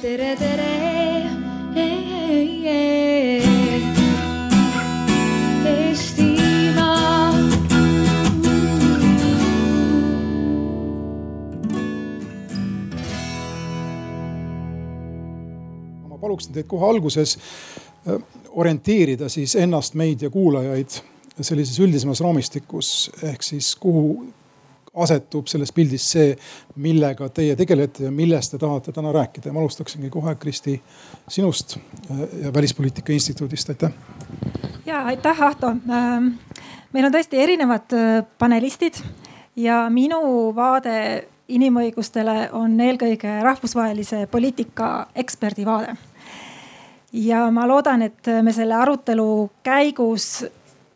tere, tere. Eestimaa. ma paluksin teid kohe alguses äh, orienteerida siis ennast, meid ja kuulajaid sellises üldisemas raamistikus ehk siis kuhu asetub selles pildis see, millega teie tegelete ja millest te tahate täna rääkida ja ma alustaksingi kohe Kristi sinust äh, ja Välispoliitika Instituudist, aitäh. ja aitäh, Ahto. Ähm, meil on tõesti erinevad äh, panelistid ja minu vaade inimõigustele on eelkõige rahvusvahelise poliitika eksperdi vaade. ja ma loodan, et me selle arutelu käigus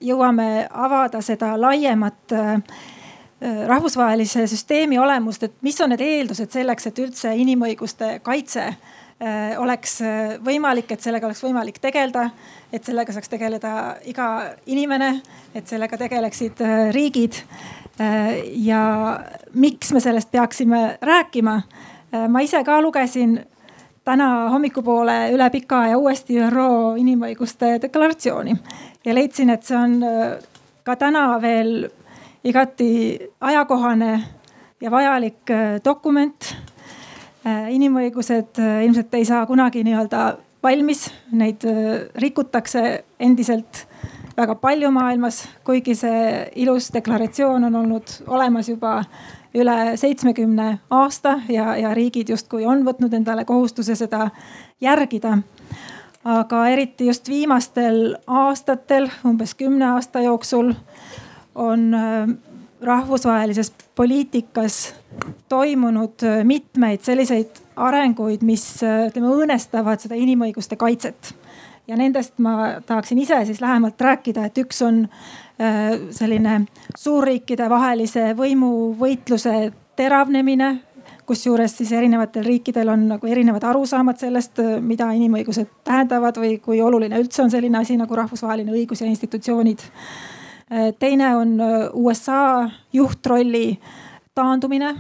jõuame avada seda laiemat äh, rahvusvahelise süsteemi olemust, et mis on need eeldused selleks, et üldse inimõiguste kaitse äh, oleks äh, võimalik, et sellega oleks võimalik tegeleda, et sellega saaks tegeleda iga inimene, et sellega tegeleksid riigid. ja miks me sellest peaksime rääkima? ma ise ka lugesin täna hommikupoole üle pika aja uuesti ÜRO inimõiguste deklaratsiooni ja leidsin, et see on ka täna veel igati ajakohane ja vajalik äh, dokument. Äh, inimõigused äh, ilmselt ei saa kunagi nii-öelda valmis, neid rikutakse endiselt väga palju maailmas, kuigi see ilus deklaratsioon on olnud olemas juba üle seitsmekümne aasta ja, ja riigid justkui on võtnud endale kohustuse seda järgida. aga eriti just viimastel aastatel, umbes kümne aasta jooksul on äh, rahvusvahelises poliitikas toimunud äh, mitmeid selliseid arenguid, mis äh, ütleme õõnestavad seda inimõiguste kaitset. ja nendest ma tahaksin ise siis lähemalt rääkida, et üks on selline suurriikide vahelise võimuvõitluse teravnemine kusjuures siis erinevatel riikidel on nagu erinevad arusaamad sellest, mida inimõigused tähendavad või kui oluline üldse on selline asi nagu rahvusvaheline õigus ja institutsioonid teine on äh, USA juhtrolli taandumine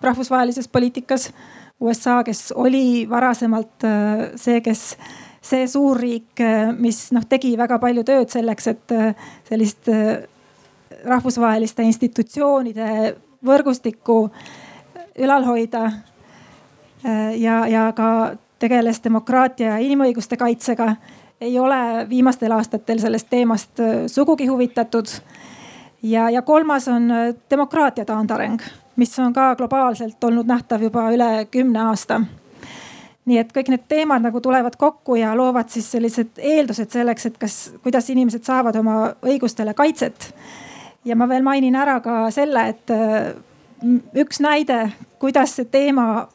rahvusvahelises poliitikas. USA, kes oli varasemalt äh, see, kes, see suurriik, mis noh, tegi väga palju tööd selleks, et sellist rahvusvaheliste institutsioonide võrgustikku ülal hoida. ja, ja ka tegeles demokraatia ja inimõiguste kaitsega ei ole viimastel aastatel sellest teemast äh, sugugi huvitatud. ja, ja kolmas on äh, demokraatia taandareng, mis on ka globaalselt olnud nähtav juba üle kümne aasta nii et kõik need teemad nagu tulevad kokku ja loovad siis sellised eeldused selleks, et kas, kuidas inimesed saavad oma õigustele kaitset. ja ma veel mainin ära ka selle, et äh, üks näide, kuidas see teema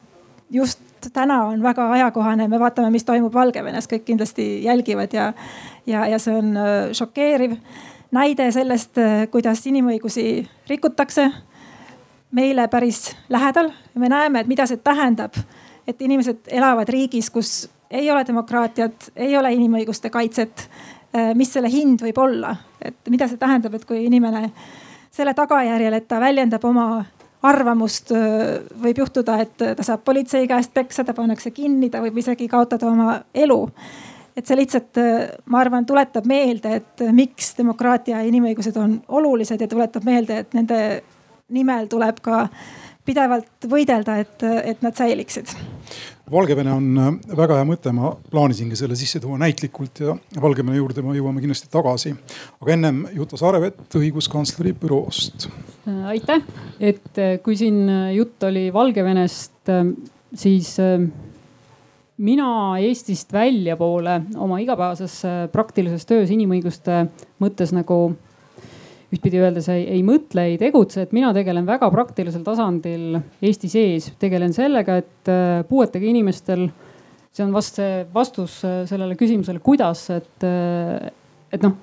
just täna on väga ajakohane, me vaatame, mis toimub Valgevenes, kõik kindlasti jälgivad ja, ja, ja see on äh, šokeeriv näide sellest, äh, kuidas inimõigusi rikutakse meile päris lähedal. me näeme, et mida see tähendab, et inimesed elavad riigis, kus ei ole demokraatiat, ei ole inimõiguste kaitset. Äh, mis selle hind võib olla, et mida see tähendab, et kui inimene selle tagajärjel, et ta väljendab oma arvamust, võib juhtuda, et ta saab politsei käest peksa, ta pannakse kinni, ta võib isegi kaotada oma elu. et see lihtsalt, ma arvan, tuletab meelde, et miks demokraatia ja inimõigused on olulised ja tuletab meelde, et nende nimel tuleb ka pidevalt võidelda, et, et nad säiliksid Valgevene on äh, väga hea mõte, ma plaanisingi selle sisse tuua näitlikult ja Valgevene juurde me jõuame kindlasti tagasi. aga ennem Juta Saarevett õiguskantsleri büroost. Äh, aitäh, et äh, kui siin jutt oli Valgevenest, siis mina Eestist väljapoole oma igapäevases praktilises töös inimõiguste mõttes nagu ühtpidi öeldes ei, ei mõtle, ei tegutse, et mina tegelen väga praktilisel tasandil Eesti sees, tegelen sellega, et äh, puuetega inimestel, see on vast see vastus äh, sellele küsimusele, kuidas, et, äh, et noh,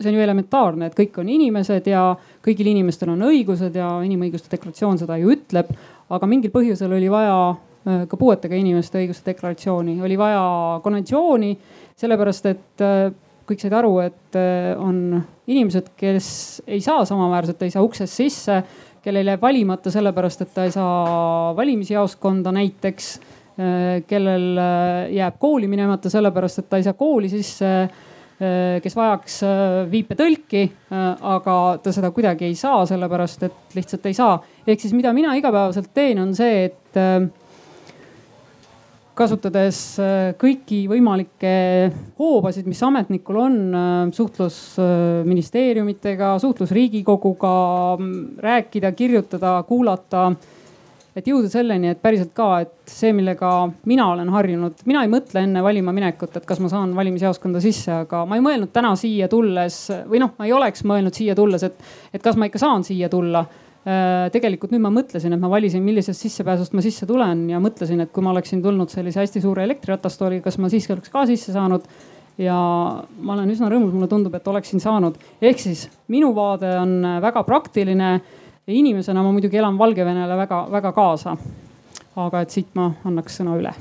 see on ju elementaarne, et kõik on inimesed ja kõigil inimestel on õigused ja inimõiguste deklaratsioon seda ju ütleb. aga mingil põhjusel oli vaja ka puuetega inimeste õiguste deklaratsiooni, oli vaja konventsiooni, sellepärast et kõik said aru, et äh, on inimesed, kes ei saa samaväärselt, ei saa uksest sisse, kellel jääb valimata sellepärast, et ta ei saa valimisjaoskonda näiteks. kellel jääb kooli minemata sellepärast, et ta ei saa kooli sisse kes vajaks viipetõlki, aga ta seda kuidagi ei saa, sellepärast et lihtsalt ei saa. ehk siis, mida mina igapäevaselt teen, on see, et kasutades äh, kõiki võimalikke hoobasid, mis ametnikul on, äh, suhtlus äh, ministeeriumitega, suhtlus riigikoguga, mm, rääkida, kirjutada, kuulata. et jõuda selleni, et päriselt ka, et see, millega mina olen harjunud, mina ei mõtle enne valima minekut, et kas ma saan valimisjaoskonda sisse, aga ma ei mõelnud täna siia tulles või noh, ma ei oleks mõelnud siia tulles, et, et kas ma ikka saan siia tulla tegelikult nüüd ma mõtlesin, et ma valisin, millisest sissepääsust ma sisse tulen ja mõtlesin, et kui ma oleksin tulnud sellise hästi suure elektriratastooliga, kas ma siiski oleks ka sisse saanud. ja ma olen üsna rõõmus, mulle tundub, et oleksin saanud. ehk siis minu vaade on väga praktiline inimesena ma muidugi elan Valgevenele väga-väga kaasa aga et siit ma annaks sõna üle.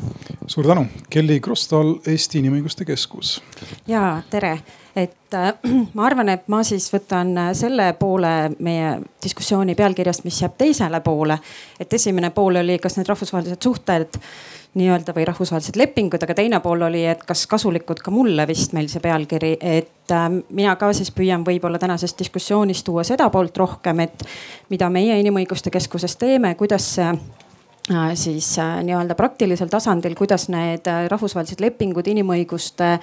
suur tänu, Kelly Krostal, Eesti Inimõiguste Keskus. ja tere, et äh, ma arvan, et ma siis võtan äh, selle poole meie diskussiooni pealkirjast, mis jääb teisele poole. et esimene pool oli, kas need rahvusvahelised suhted nii-öelda või rahvusvahelised lepingud, aga teine pool oli, et kas kasulikud ka mulle vist meil see pealkiri, et äh, mina ka siis püüan võib-olla tänasest diskussioonist tuua seda poolt rohkem, et mida meie Inimõiguste Keskuses teeme, kuidas see äh, siis äh, nii-öelda praktilisel tasandil, kuidas need äh, rahvusvahelised lepingud inimõiguste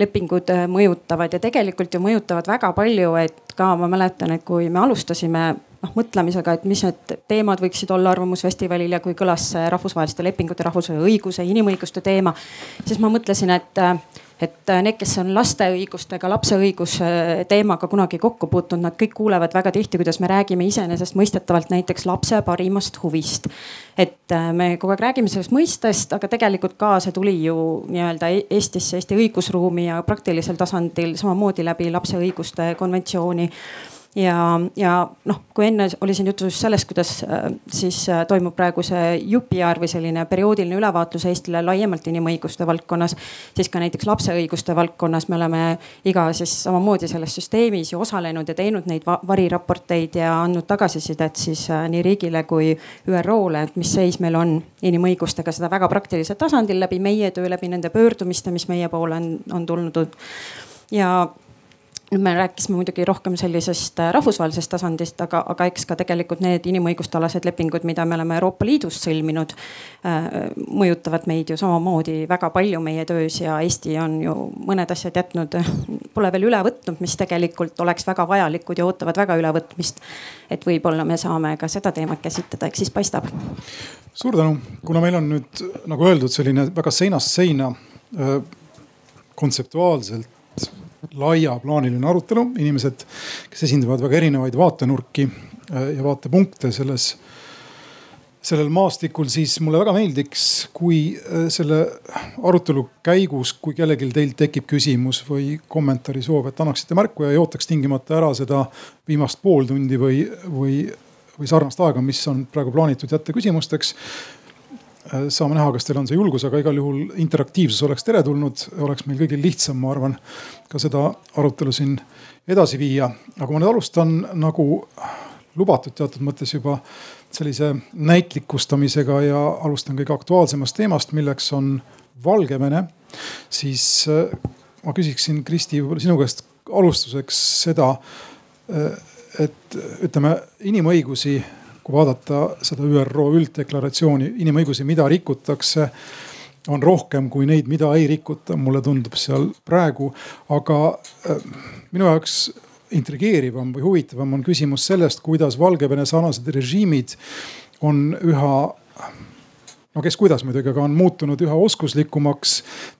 lepingud äh, mõjutavad ja tegelikult ju mõjutavad väga palju, et ka ma mäletan, et kui me alustasime noh mõtlemisega, et mis need teemad võiksid olla Arvamusfestivalil ja kui kõlas rahvusvaheliste lepingute, rahvusvahelise õiguse, inimõiguste teema, siis ma mõtlesin, et et äh, need, kes on laste õigustega, lapse õiguse äh, teemaga kunagi kokku puutunud, nad kõik kuulevad väga tihti, kuidas me räägime iseenesestmõistetavalt näiteks lapse parimast huvist. et äh, me kogu aeg räägime sellest mõistest, aga tegelikult ka see tuli ju nii-öelda e-, Eestisse, Eesti õigusruumi ja praktilisel tasandil samamoodi läbi lapse õiguste konventsiooni ja, ja noh, kui enne oli siin juttu just sellest, kuidas äh, siis äh, toimub praegu see jupiaar või selline perioodiline ülevaatus Eestile laiemalt inimõiguste valdkonnas, siis ka näiteks lapse õiguste valdkonnas me oleme iga siis samamoodi selles süsteemis ju osalenud ja teinud neid variraporteid ja andnud tagasisidet siis äh, nii riigile kui ÜRO-le, et mis seis meil on inimõigustega, seda väga praktilisel tasandil läbi meie töö, läbi nende pöördumiste, mis meie poole on, on tulnud. Ja nüüd me rääkisime muidugi rohkem sellisest äh, rahvusvahelisest tasandist, aga, aga eks ka tegelikult need inimõiguste alased lepingud, mida me oleme Euroopa Liidus sõlminud äh,, mõjutavad meid ju samamoodi väga palju meie töös ja Eesti on ju mõned asjad jätnud, pole veel üle võtnud, mis tegelikult oleks väga vajalikud ja ootavad väga ülevõtmist. et võib-olla me saame ka seda teemat käsitleda, eks siis paistab. suur tänu, kuna meil on nüüd nagu öeldud, selline väga seinast seina äh, kontseptuaalselt laiaplaaniline arutelu, inimesed, kes esindavad väga erinevaid vaatenurki äh, ja vaatepunkte selles, sellel maastikul, siis mulle väga meeldiks, kui äh, selle arutelu käigus, kui kellelgi teilt tekib küsimus või kommentaari soov, et annaksite märku ja ei ootaks tingimata ära seda viimast pool tundi või, või, või sarnast aega, mis on praegu plaanitud jätta küsimusteks saame näha, kas teil on see julgus, aga igal juhul interaktiivsus oleks teretulnud, oleks meil kõigil lihtsam, ma arvan, ka seda arutelu siin edasi viia. aga ma nüüd alustan nagu lubatud teatud mõttes juba sellise näitlikustamisega ja alustan kõige aktuaalsemast teemast, milleks on Valgevene. siis äh, ma küsiksin, Kristi, võib-olla sinu käest alustuseks seda, äh, et ütleme inimõigusi kui vaadata seda ÜRO ülddeklaratsiooni, inimõigusi, mida rikutakse on rohkem kui neid, mida ei rikuta, mulle tundub seal praegu. aga äh, minu jaoks intrigeerivam või huvitavam on küsimus sellest, kuidas Valgevene sarnased režiimid on üha no kes kuidas muidugi, aga on muutunud üha oskuslikumaks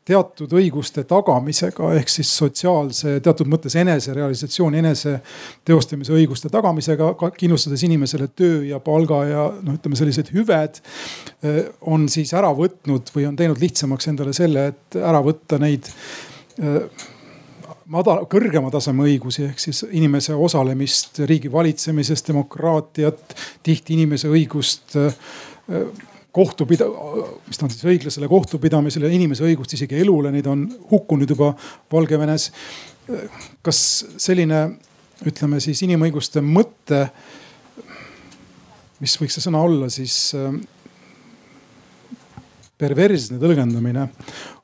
teatud õiguste tagamisega ehk siis sotsiaalse teatud mõttes eneserealisatsiooni, enese teostamise õiguste tagamisega, kindlustades inimesele töö ja palga ja noh, ütleme sellised hüved. Eh, on siis ära võtnud või on teinud lihtsamaks endale selle, et ära võtta neid eh, madala, kõrgema taseme õigusi ehk siis inimese osalemist riigi valitsemises, demokraatiat, tihti inimese õigust äh, kohtupida-, mis ta on siis õiglasele kohtupidamisele, inimese õigust isegi elule, neid on hukkunud juba Valgevenes. kas selline, ütleme siis inimõiguste mõte, mis võiks see sõna olla siis perversne tõlgendamine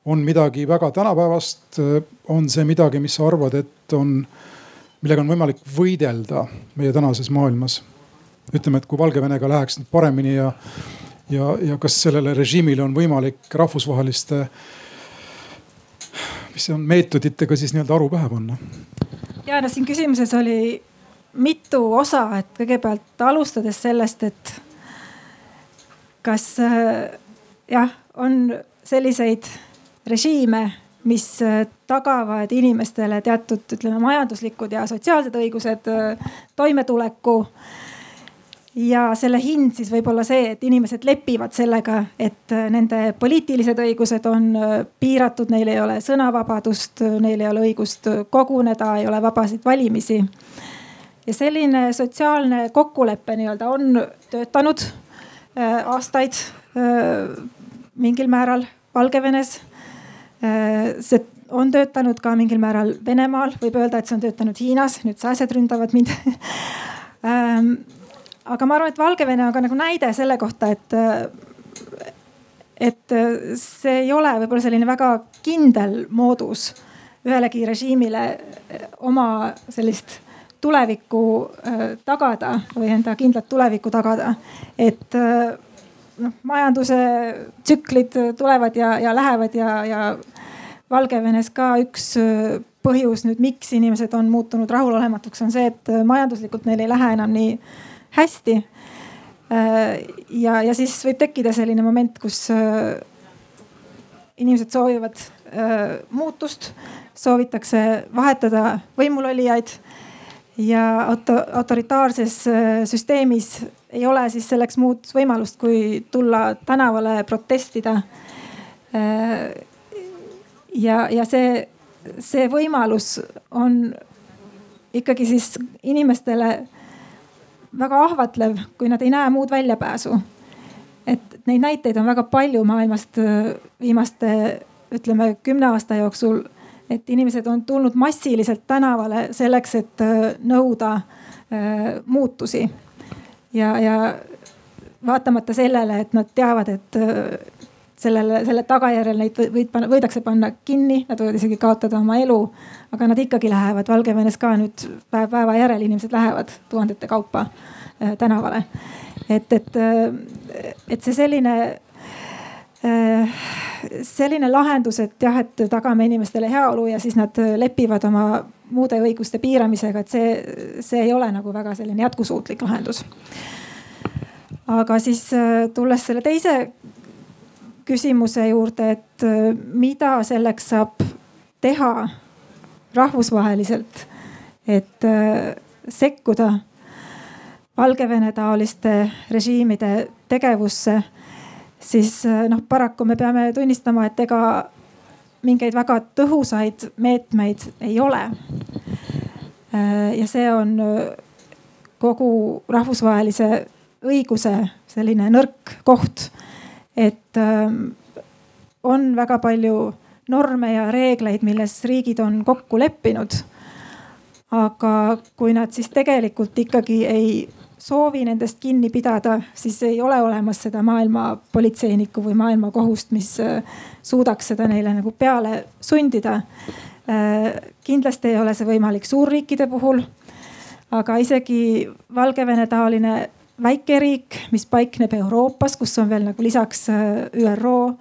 on midagi väga tänapäevast, on see midagi, mis sa arvad, et on, millega on võimalik võidelda meie tänases maailmas? ütleme, et kui Valgevenega läheks nüüd paremini ja, ja, ja kas sellele režiimile on võimalik rahvusvaheliste, mis see on, meetoditega siis nii-öelda aru pähe panna? ja no siin küsimuses oli mitu osa, et kõigepealt alustades sellest, et kas jah, on selliseid režiime, mis äh, tagavad inimestele teatud, ütleme, majanduslikud ja sotsiaalsed õigused, äh, toimetuleku. Ja selle hind siis võib olla see, et inimesed lepivad sellega, et äh, nende poliitilised õigused on piiratud, neil ei ole sõnavabadust, neil ei ole õigust koguneda, ei ole vabasid valimisi. ja selline sotsiaalne kokkulepe nii-öelda on töötanud aastaid mingil määral Valgevenes. Äh, see on töötanud ka mingil määral Venemaal, võib öelda, et see on töötanud Hiinas, nüüd sääsed ründavad mind. Ähm, aga ma arvan, et Valgevene on ka nagu näide selle kohta, et, äh, et äh, see ei ole võib-olla selline väga kindel moodus ühelegi režiimile oma sellist tulevikku tagada või enda kindlat tulevikku tagada. et noh, majanduse tsüklid tulevad ja, ja lähevad ja, ja Valgevenes ka üks äh, põhjus nüüd, miks inimesed on muutunud rahulolematuks, on see, et äh, majanduslikult neil ei lähe enam nii hästi. Äh, ja, ja siis võib tekkida selline moment, kus inimesed soovivad muutust, soovitakse vahetada võimulolijaid ja auto, autoritaarses süsteemis ei ole siis selleks muud võimalust, kui tulla tänavale protestida. Äh, ja, ja see, see võimalus on ikkagi siis inimestele väga ahvatlev, kui nad ei näe muud väljapääsu. et neid näiteid on väga palju maailmast äh, viimaste, ütleme kümne aasta jooksul, et inimesed on tulnud massiliselt tänavale selleks, et äh, nõuda äh, muutusi ja, ja vaatamata sellele, et nad teavad, et äh, sellele, selle tagajärjel neid võid panna, võidakse panna kinni, nad võivad isegi kaotada oma elu. aga nad ikkagi lähevad Valgevenes ka nüüd päev päeva järel inimesed lähevad tuhandete kaupa äh, tänavale. et, et, äh, et see selline selline lahendus, et jah, et tagame inimestele heaolu ja siis nad lepivad oma muude õiguste piiramisega, et see, see ei ole nagu väga selline jätkusuutlik lahendus. aga siis äh, tulles selle teise küsimuse juurde, et äh, mida selleks saab teha rahvusvaheliselt, et äh, sekkuda Valgevene taoliste režiimide tegevusse, siis noh, paraku me peame tunnistama, et ega mingeid väga tõhusaid meetmeid ei ole. Äh, ja see on äh, kogu rahvusvahelise õiguse selline nõrk koht. Et ähm, on väga palju norme ja reegleid, milles riigid on kokku leppinud. aga kui nad siis tegelikult ikkagi ei soovi nendest kinni pidada, siis ei ole olemas seda maailma politseinikku või maailma kohust, mis äh, suudaks seda neile nagu peale sundida. Äh, kindlasti ei ole see võimalik suurriikide puhul. aga isegi Valgevene taoline väikeriik, mis paikneb Euroopas, kus on veel nagu lisaks äh, ÜRO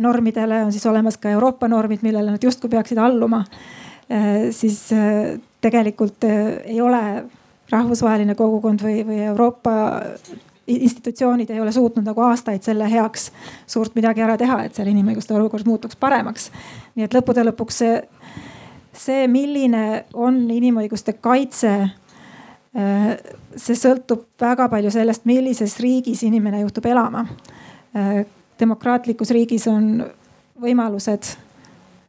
normidele on siis olemas ka Euroopa normid, millele nad justkui peaksid alluma. siis tegelikult ei ole rahvusvaheline kogukond või, või Euroopa institutsioonid ei ole suutnud nagu aastaid selle heaks suurt midagi ära teha, et seal inimõiguste olukord muutuks paremaks. nii et lõppude lõpuks see, see, milline on inimõiguste kaitse äh, see sõltub väga palju sellest, millises riigis inimene juhtub elama. Äh, demokraatlikus riigis on võimalused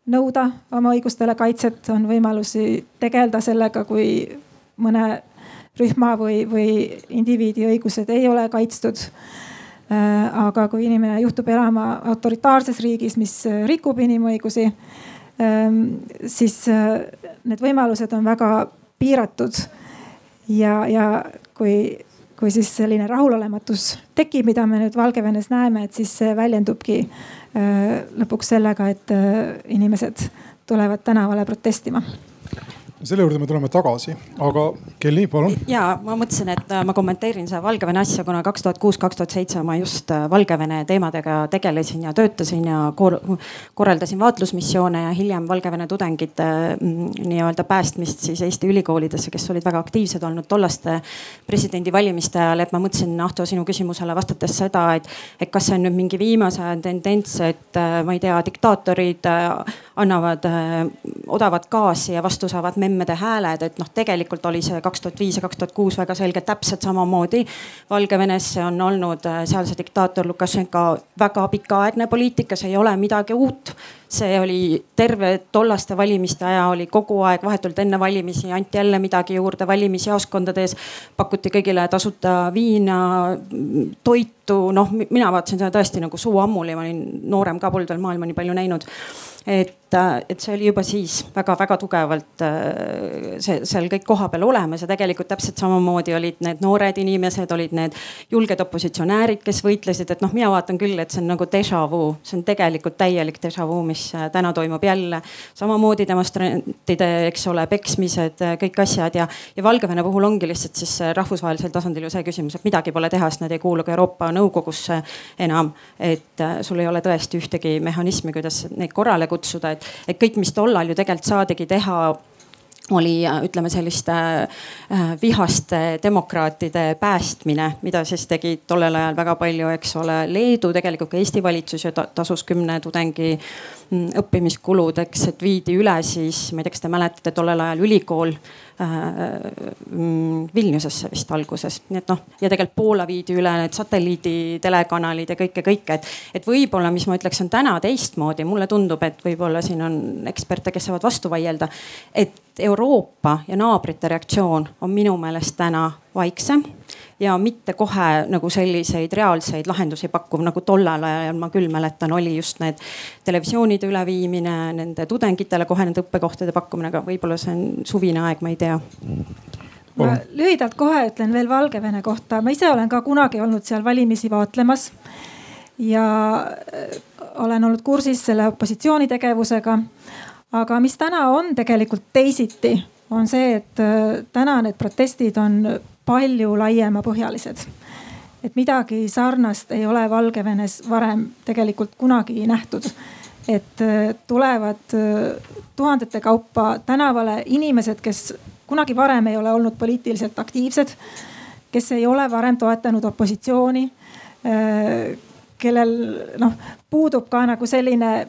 nõuda oma õigustele kaitset, on võimalusi tegeleda sellega, kui mõne rühma või, või indiviidi õigused ei ole kaitstud. Äh, aga kui inimene juhtub elama autoritaarses riigis, mis rikub inimõigusi, ähm, siis äh, need võimalused on väga piiratud. Ja, ja kui kui siis selline rahulolematus tekib, mida me nüüd Valgevenes näeme, et siis see väljendubki lõpuks sellega, et inimesed tulevad tänavale protestima selle juurde me tuleme tagasi, aga Kelly, palun. ja ma mõtlesin, et äh, ma kommenteerin seda Valgevene asja, kuna kaks tuhat kuus, kaks tuhat seitse ma just äh, Valgevene teemadega tegelesin ja töötasin ja kor korraldasin vaatlusmissioone ja hiljem Valgevene tudengite mm, nii-öelda päästmist siis Eesti ülikoolidesse, kes olid väga aktiivsed olnud tollaste presidendivalimiste ajal. et ma mõtlesin, Ahto, sinu küsimusele vastates seda, et, et kas see on nüüd mingi viimase aja tendents, et äh, ma ei tea, diktaatorid annavad odavat gaasi ja vastu saavad memme emmede hääled, et noh, tegelikult oli see kaks tuhat viis ja kaks tuhat kuus väga selgelt täpselt samamoodi. Valgevenes see on olnud äh, sealse diktaator Lukašenka väga pikaaegne poliitika, see ei ole midagi uut see oli terve tollaste valimiste aja oli kogu aeg vahetult enne valimisi anti jälle midagi juurde valimisjaoskondades. pakuti kõigile tasuta viina, toitu, noh, mina vaatasin seda tõesti nagu suu ammuli, ma olin noorem ka, polnud veel maailma nii palju näinud et, äh, et see oli juba siis väga-väga tugevalt äh, see seal kõik kohapeal olemas ja tegelikult täpselt samamoodi olid need noored inimesed, olid need julged opositsionäärid, kes võitlesid, et noh, mina vaatan küll, et see on nagu déjà vu, see on tegelikult täielik déjà vu, mis äh, täna toimub jälle. samamoodi demonstrantide, eks ole, peksmised, kõik asjad ja, ja Valgevene puhul ongi lihtsalt siis rahvusvahelisel tasandil ju see küsimus, et midagi pole teha, sest nad ei kuulu ka Euroopa Nõukogusse enam. et sul ei ole tõesti ühtegi mehhanismi, kuidas neid korrale kutsuda kutsuda, et, et kõik, mis tollal ju tegelikult saadigi teha oli ütleme selliste äh, vihaste demokraatide päästmine, mida siis tegi tollel ajal väga palju, eks ole, Leedu, tegelikult ka Eesti valitsus ju tasus kümne tudengi mm, õppimiskuludeks, et viidi üle siis, ma ei tea, kas te mäletate, tollel ajal ülikool Vilniusesse vist alguses, nii et noh, ja tegelikult Poola viidi üle need satelliiditelekanalid ja kõike, kõike, et, et võib-olla, mis ma ütleks, on täna teistmoodi, mulle tundub, et võib-olla siin on eksperte, kes saavad vastu vaielda. et Euroopa ja naabrite reaktsioon on minu meelest täna vaiksem ja mitte kohe nagu selliseid reaalseid lahendusi pakkuv, nagu tollel ajal ma küll mäletan, oli just need televisioonide üleviimine, nende tudengitele kohe nende õppekohtade pakkumine, aga võib-olla see on suvine aeg, ma ei tea. Ma lühidalt kohe ütlen veel Valgevene kohta, ma ise olen ka kunagi olnud seal valimisi vaatlemas ja äh, olen olnud kursis selle opositsiooni tegevusega. Aga mis täna on tegelikult teisiti, on see, et äh, täna need protestid on palju laiemapõhjalised. et midagi sarnast ei ole Valgevenes varem tegelikult kunagi nähtud. et äh, tulevad äh, tuhandete kaupa tänavale inimesed, kes kunagi varem ei ole olnud poliitiliselt aktiivsed, kes ei ole varem toetanud opositsiooni, kellel noh, puudub ka nagu selline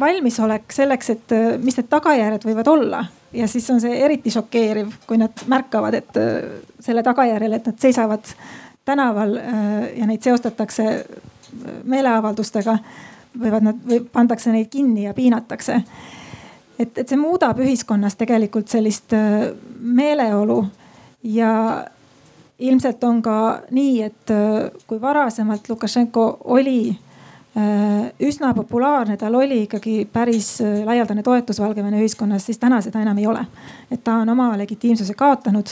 valmisolek selleks, et mis need tagajärjed võivad olla ja siis on see eriti šokeeriv, kui nad märkavad, et äh, selle tagajärjel, et nad seisavad tänaval äh, ja neid seostatakse äh, meeleavaldustega, võivad nad või pandakse neid kinni ja piinatakse. et, et see muudab ühiskonnas tegelikult sellist meeleolu ja ilmselt on ka nii, et kui varasemalt Lukašenko oli Äh, üsna populaarne, tal oli ikkagi päris äh, laialdane toetus Valgevene ühiskonnas, siis täna seda enam ei ole. et ta on oma legitiimsuse kaotanud.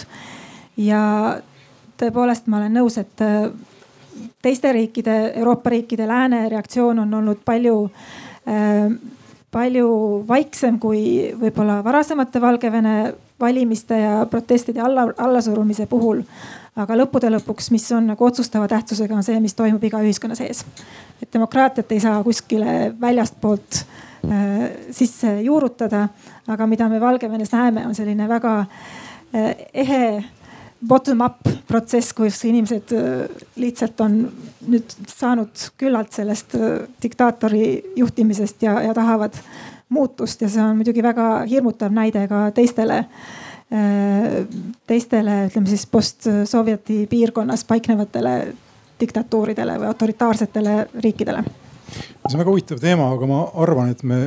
ja tõepoolest, ma olen nõus, et äh, teiste riikide, Euroopa riikide lääne reaktsioon on olnud palju palju vaiksem kui võib-olla varasemate Valgevene valimiste ja protestide alla, allasurumise puhul. Aga lõppude lõpuks, mis on nagu otsustava tähtsusega, on see, mis toimub iga ühiskonna sees. et demokraatiat ei saa kuskile väljastpoolt äh, sisse juurutada, aga mida me Valgevenes näeme, on selline väga äh, ehe bottom-up protsess, kus inimesed äh, lihtsalt on nüüd saanud küllalt sellest äh, diktaatori juhtimisest ja, ja tahavad muutust ja see on muidugi väga hirmutav näide ka teistele äh, Äh, teistele, ütleme siis post-Sovjeti piirkonnas paiknevatele diktatuuridele või autoritaarsetele riikidele. see on väga huvitav teema, aga ma arvan, et me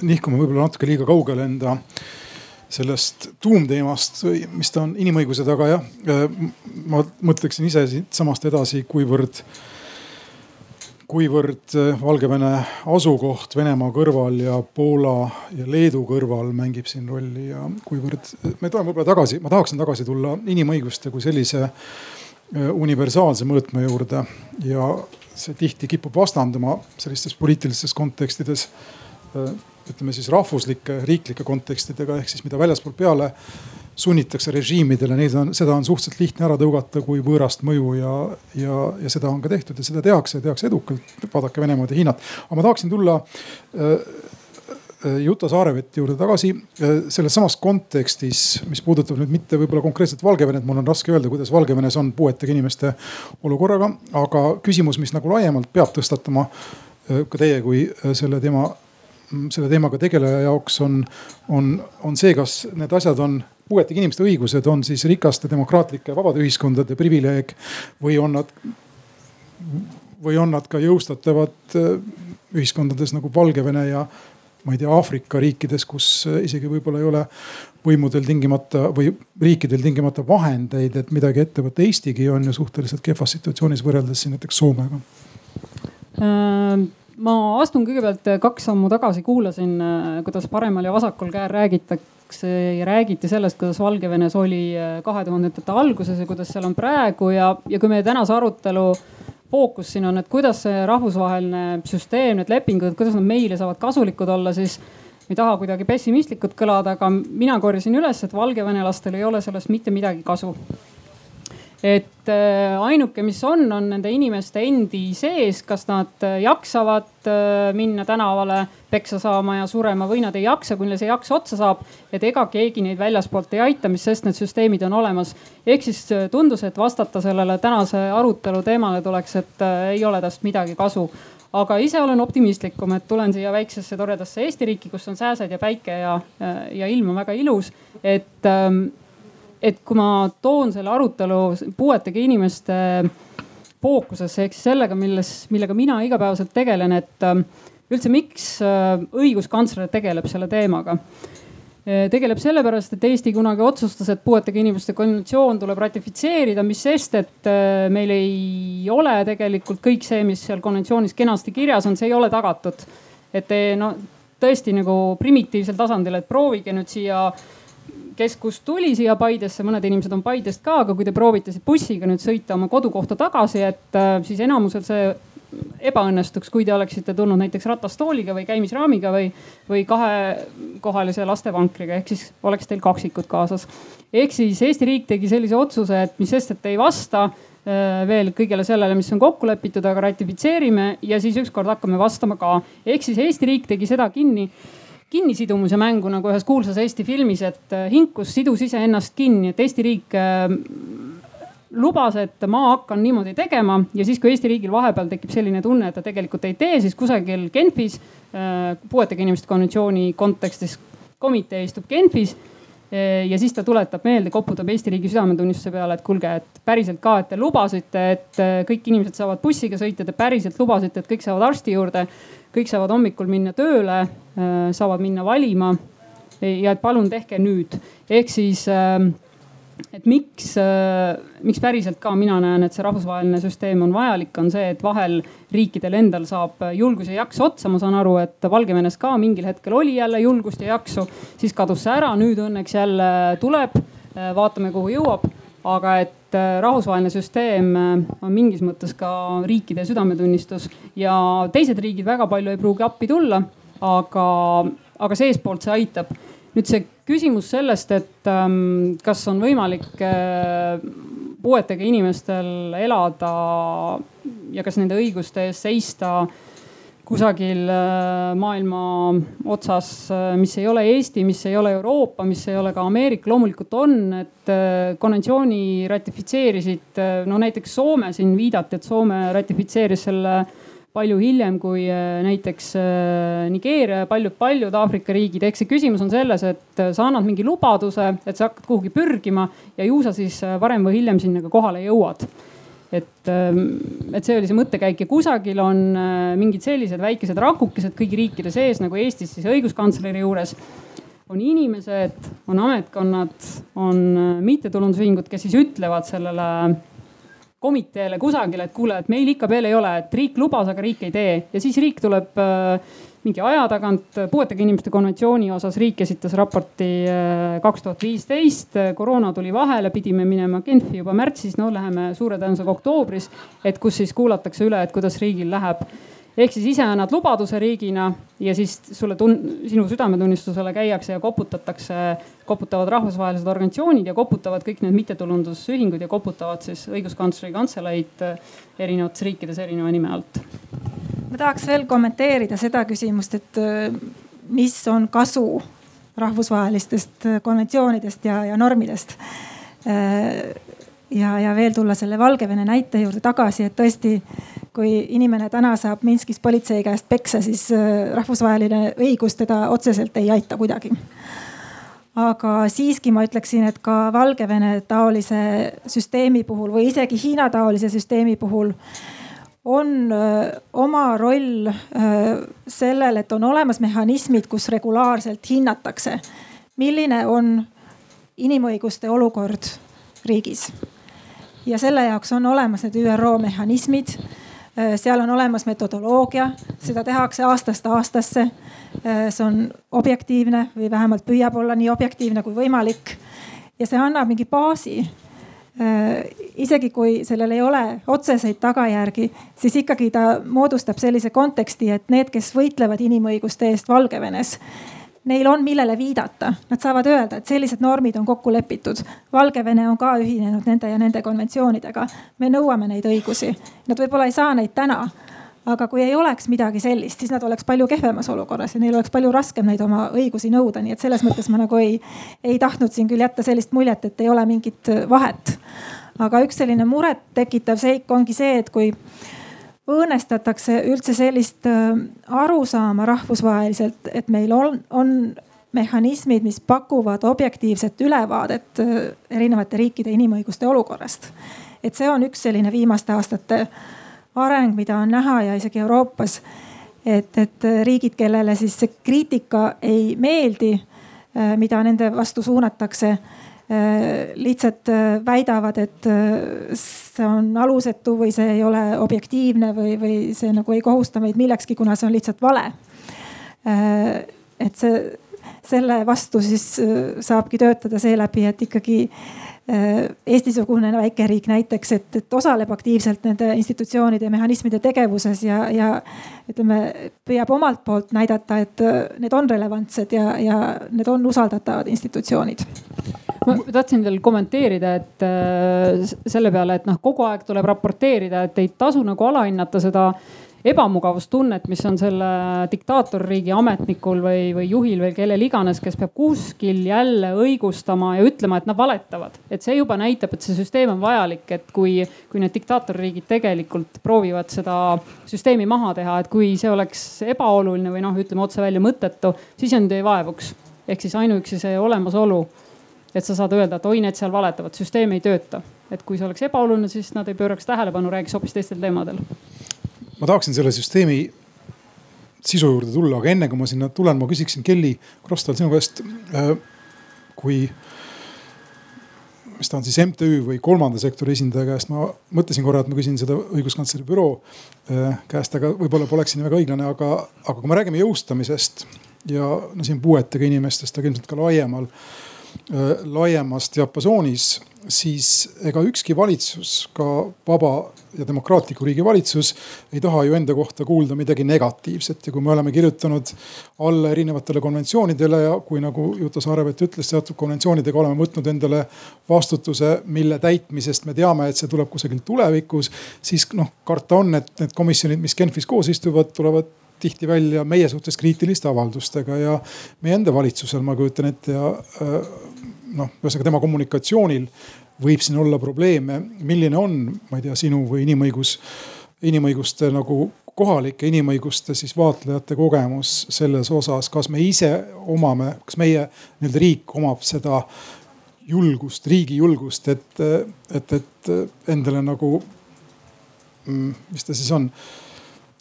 nihkume võib-olla natuke liiga kaugele enda sellest tuumteemast, mis ta on inimõiguse taga jah. Äh, ma mõtleksin ise siitsamast edasi, kuivõrd kuivõrd Valgevene asukoht Venemaa kõrval ja Poola ja Leedu kõrval mängib siin rolli ja kuivõrd, me tuleme võib-olla tagasi, ma tahaksin tagasi tulla inimõiguste kui sellise universaalse mõõtme juurde ja see tihti kipub vastanduma sellistes poliitilistes kontekstides ütleme siis rahvuslike, riiklike kontekstidega ehk siis mida väljaspool peale sunnitakse režiimidele, neid on, seda on suhteliselt lihtne ära tõugata kui võõrast mõju ja, ja, ja seda on ka tehtud ja seda tehakse, tehakse edukalt. vaadake Venemaad ja Hiinat. aga ma tahaksin tulla äh, äh Juta Saarevetti juurde tagasi äh, selles samas kontekstis, mis puudutab nüüd mitte võib-olla konkreetselt Valgevenet, mul on raske öelda, kuidas Valgevenes on puuetega inimeste olukorraga, aga küsimus, mis nagu laiemalt peab tõstatama ka teie kui selle teema selle teemaga tegeleja jaoks on, on, on see, kas need asjad on, puuetega inimeste õigused on siis rikaste demokraatlike vabade ühiskondade privileeg või on nad, või on nad ka jõustatavad äh, ühiskondades nagu Valgevene ja ma ei tea, Aafrika riikides, kus äh, isegi võib-olla ei ole võimudel tingimata või riikidel tingimata vahendeid, et midagi ette võtta. Eestigi on ju suhteliselt kehvas situatsioonis võrreldes siin näiteks Soomega ähm ma astun kõigepealt kaks sammu tagasi, kuulasin, äh, kuidas paremal ja vasakul käel räägitakse ja räägiti sellest, kuidas Valgevenes oli äh, kahe tuhandendate alguses ja kuidas seal on praegu ja, ja kui meie tänase arutelu fookus siin on, et kuidas see rahvusvaheline süsteem, need lepingud, kuidas nad meile saavad kasulikud olla, siis ma ei taha kuidagi pessimistlikult kõlada, aga mina korjasin üles, et valgevenelastel ei ole sellest mitte midagi kasu et äh, ainuke, mis on, on nende inimeste endi sees, kas nad äh, jaksavad äh, minna tänavale peksa saama ja surema või nad ei jaksa, kui neil see jaks otsa saab. et ega keegi neid väljaspoolt ei aita, mis sest need süsteemid on olemas. ehk siis tundus, et vastata sellele tänase arutelu teemale tuleks, et ei ole tast midagi kasu aga ise olen optimistlikum, et tulen siia väiksesse toredasse Eesti riiki, kus on sääsed ja päike ja, ja ilm on väga ilus. et ähm, et kui ma toon selle arutelu puuetega inimeste fookusesse ehk siis sellega, milles, millega mina igapäevaselt tegelen, et ähm, üldse, miks äh, õiguskantsler tegeleb selle teemaga äh, tegeleb sellepärast, et Eesti kunagi otsustas, et puuetega inimeste konventsioon tuleb ratifitseerida, mis sest, et äh, meil ei ole tegelikult kõik see, mis seal konventsioonis kenasti kirjas on, see ei ole tagatud. et no tõesti nagu primitiivsel tasandil, et proovige nüüd siia kes kust tuli siia Paidesse, mõned inimesed on Paidest ka, aga kui te proovite siit bussiga nüüd sõita oma kodukohta tagasi, et äh, siis enamusel see ebaõnnestuks, kui te oleksite tulnud näiteks ratastooliga või käimisraamiga või, või kahekohalise lastevankriga, ehk siis oleks teil kaksikud kaasas. ehk siis Eesti riik tegi sellise otsuse, et mis sest, et ei vasta äh, veel kõigele sellele, mis on kokku lepitud, aga ratifitseerime ja siis ükskord hakkame vastama ka. ehk siis Eesti riik tegi seda kinni kinnisidumise mängu nagu ühes kuulsas Eesti filmis, et äh, hinkus sidus iseennast kinni, et Eesti riik äh, lubas, et ma hakkan niimoodi tegema ja siis, kui Eesti riigil vahepeal tekib selline tunne, et ta tegelikult ei tee, siis kusagil Genfis äh, puuetega inimeste konventsiooni kontekstis komitee istub Genfis ja siis ta tuletab meelde, koputab Eesti riigi südametunnistuse peale, et kuulge, et päriselt ka, et te lubasite, et kõik inimesed saavad bussiga sõita, te päriselt lubasite, et kõik saavad arsti juurde kõik saavad hommikul minna tööle, äh, saavad minna valima. ja et palun tehke nüüd, ehk siis et miks, äh, miks päriselt ka mina näen, et see rahvusvaheline süsteem on vajalik, on see, et vahel riikidel endal saab julgus ja jaks otsa. ma saan aru, et Valgevenes ka mingil hetkel oli jälle julgust ja jaksu, siis kadus see ära, nüüd õnneks jälle tuleb. Äh, vaatame, kuhu jõuab aga et äh, rahvusvaheline süsteem on mingis mõttes ka riikide südametunnistus ja teised riigid väga palju ei pruugi appi tulla, aga, aga seestpoolt see aitab. Nüüd see küsimus sellest, et ähm, kas on võimalik äh, puuetega inimestel elada ja kas nende õiguste eest seista kusagil äh, maailma otsas, äh, mis ei ole Eesti, mis ei ole Euroopa, mis ei ole ka Ameerika, loomulikult on, et äh, konventsiooni ratifitseerisid no näiteks Soome siin viidati, et Soome ratifitseeris selle palju hiljem kui näiteks Nigeeria ja paljud-paljud Aafrika riigid. ehk see küsimus on selles, et sa annad mingi lubaduse, et sa hakkad kuhugi pürgima ja ju sa siis varem või hiljem sinna ka kohale jõuad et, ähm, et see oli see mõttekäik ja kusagil on äh, mingid sellised väikesed rakukesed kõigi riikide sees nagu Eestis siis õiguskantsleri juures. on inimesed, on ametkonnad, on äh, mittetulundusühingud, kes siis ütlevad sellele komiteele kusagile, et kuule, et meil ikka veel ei ole, et riik lubas, aga riik ei tee ja siis riik tuleb äh, mingi aja tagant puuetega inimeste konventsiooni osas riik esitas raporti äh, kaks tuhat viisteist, koroona tuli vahele, pidime minema Genfi juba märtsis, no läheme suure tõenäosusega oktoobris. et kus siis kuulatakse üle, et kuidas riigil läheb ehk siis ise annad lubaduse riigina ja siis sulle tun-, sinu südametunnistusele käiakse ja koputatakse, koputavad rahvusvahelised organisatsioonid ja koputavad kõik need mittetulundusühingud ja koputavad siis õiguskantsleri kantseleid erinevates riikides erineva nime alt. ma tahaks veel kommenteerida seda küsimust, et äh, mis on kasu rahvusvahelistest konventsioonidest ja, ja normidest ja, ja veel tulla selle Valgevene näite juurde tagasi, et tõesti, kui inimene täna saab Minskis politsei käest peksa, siis äh, rahvusvaheline õigus teda otseselt ei aita kuidagi. aga siiski ma ütleksin, et ka Valgevene taolise süsteemi puhul või isegi Hiina taolise süsteemi puhul on öö, äh, oma roll öö, äh, sellel, et on olemas mehhanismid, kus regulaarselt hinnatakse, milline on inimõiguste olukord riigis ja selle jaoks on olemas need ÜRO mehhanismid. Äh, seal on olemas metodoloogia, seda tehakse aastast aastasse. Äh, see on objektiivne või vähemalt püüab olla nii objektiivne kui võimalik. ja see annab mingi baasi äh, isegi kui sellel ei ole otseseid tagajärgi, siis ikkagi ta moodustab sellise konteksti, et need, kes võitlevad inimõiguste eest Valgevenes, neil on, millele viidata. Nad saavad öelda, et sellised normid on kokku lepitud. Valgevene on ka ühinenud nende ja nende konventsioonidega. me nõuame neid õigusi. Nad võib-olla ei saa neid täna, aga kui ei oleks midagi sellist, siis nad oleks palju kehvemas olukorras ja neil oleks palju raskem neid oma õigusi nõuda, nii et selles mõttes ma nagu ei, ei tahtnud siin küll jätta sellist muljet, et ei ole mingit vahet. aga üks selline muret tekitav seik ongi see, et kui õõnestatakse üldse sellist äh, arusaama rahvusvaheliselt, et meil on, on mehhanismid, mis pakuvad objektiivset ülevaadet äh, erinevate riikide inimõiguste olukorrast. et see on üks selline viimaste aastate areng, mida on näha ja isegi Euroopas. et, et riigid, kellele siis see kriitika ei meeldi, äh, mida nende vastu suunatakse lihtsalt äh, väidavad, et äh, see on alusetu või see ei ole objektiivne või, või see nagu ei kohusta meid millekski, kuna see on lihtsalt vale. et see, selle vastu siis saabki töötada seeläbi, et ikkagi Eesti-sugune väikeriik näiteks, et, et osaleb aktiivselt nende institutsioonide ja mehhanismide tegevuses ja, ja ütleme, püüab omalt poolt näidata, et need on relevantsed ja, ja need on usaldatavad institutsioonid. Ma tahtsin veel kommenteerida, et äh, selle peale, et noh, kogu aeg tuleb raporteerida, et ei tasu nagu alahinnata seda ebamugavustunnet, mis on selle diktaatorriigi ametnikul või, või juhil või kellel iganes, kes peab kuskil jälle õigustama ja ütlema, et nad valetavad. et see juba näitab, et see süsteem on vajalik, et kui, kui need diktaatorriigid tegelikult proovivad seda süsteemi maha teha, et kui see oleks ebaoluline või noh, ütleme otse välja mõttetu, siis nad ei vaevuks. ehk siis ainuüksi see olemasolu et sa saad öelda, et oi, need seal valetavad, süsteem ei tööta. et kui see oleks ebaoluline, siis nad ei pööraks tähelepanu, räägiks hoopis teistel teemadel. Ma tahaksin selle süsteemi sisu juurde tulla, aga enne kui ma sinna tulen, ma küsiksin Kelly Krostal sinu käest. Äh, kui, mis ta on siis MTÜ või kolmanda sektori esindaja käest, ma mõtlesin korra, et ma küsin seda õiguskantsleri büroo äh, käest, aga võib-olla poleks siin väga õiglane, aga, aga kui me räägime jõustamisest ja no siin puuetega inimestest, aga ilmselt ka laiemal Äh, laiemas diapasoonis, siis ega ükski valitsus, ka vaba ja demokraatliku riigi valitsus ei taha ju enda kohta kuulda midagi negatiivset. Ja kui me oleme kirjutanud alla erinevatele konventsioonidele ja kui nagu Juta Saarevet ütles, teatud konventsioonidega oleme võtnud endale vastutuse, mille täitmisest me teame, et see tuleb kusagilt tulevikus, siis noh, karta on, et need komisjonid, mis Genfis koos istuvad, tulevad tihti välja meie suhtes kriitiliste avaldustega. Ja meie enda valitsusel, ma kujutan ette ja äh, noh, ühesõnaga tema kommunikatsioonil võib siin olla probleeme. milline on, ma ei tea, sinu või inimõigus, inimõiguste nagu kohalike inimõiguste siis vaatlejate kogemus selles osas, kas me ise omame, kas meie nii-öelda riik omab seda julgust, riigi julgust, et, et, et endale nagu, mm, mis ta siis on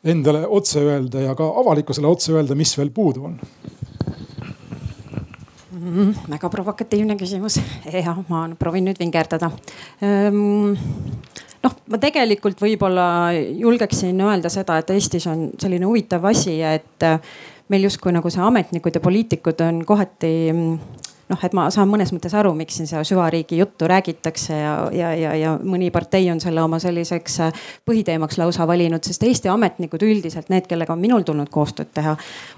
endale otse öelda ja ka avalikkusele otse öelda, mis veel puudu on mm,? väga provokatiivne küsimus ja ma proovin nüüd vingerdada ähm, noh, ma tegelikult võib-olla julgeksin öelda seda, et Eestis on selline huvitav asi, et meil justkui nagu see ametnikud ja poliitikud on kohati noh, et ma saan mõnes mõttes aru, miks siin seda süvariigi juttu räägitakse ja, ja, ja, ja mõni partei on selle oma selliseks äh, põhiteemaks lausa valinud, sest Eesti ametnikud üldiselt, need, kellega on minul tulnud koostööd teha,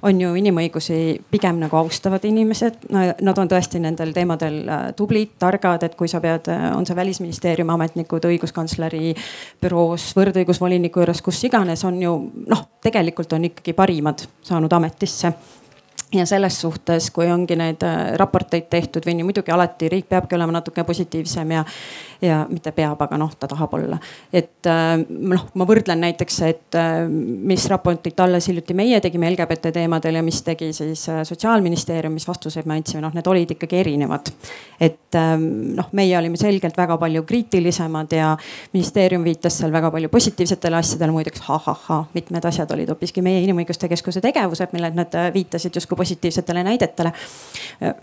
on ju inimõigusi pigem nagu austavad inimesed. Nad on tõesti nendel teemadel äh, tublid, targad, et kui sa pead, äh, on see välisministeeriumi ametnikud, õiguskantsleri büroos, võrdõigusvoliniku juures, kus iganes, on ju noh, tegelikult on ikkagi parimad saanud ametisse ja selles suhtes, kui ongi neid äh, raporteid tehtud või nii, muidugi alati riik peabki olema natuke positiivsem ja, ja mitte peab, aga noh, ta tahab olla. et äh, noh, ma võrdlen näiteks, et äh, mis raportit alles hiljuti meie tegime LGBT teemadel ja mis tegi siis sotsiaalministeerium, mis vastuseid me andsime, noh, need olid ikkagi erinevad. et noh, meie olime selgelt väga palju kriitilisemad ja ministeerium viitas seal väga palju positiivsetele asjadele, muideks ha-ha-ha, mitmed asjad olid hoopiski meie Inimõiguste Keskuse tegevused, millele nad viitasid justkui positiivsetele näidetele.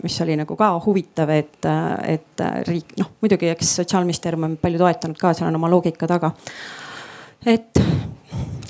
mis oli nagu ka huvitav, et, et riik noh, muidugi eks sotsiaalministeerium on palju toetanud ka, seal on oma loogika taga. et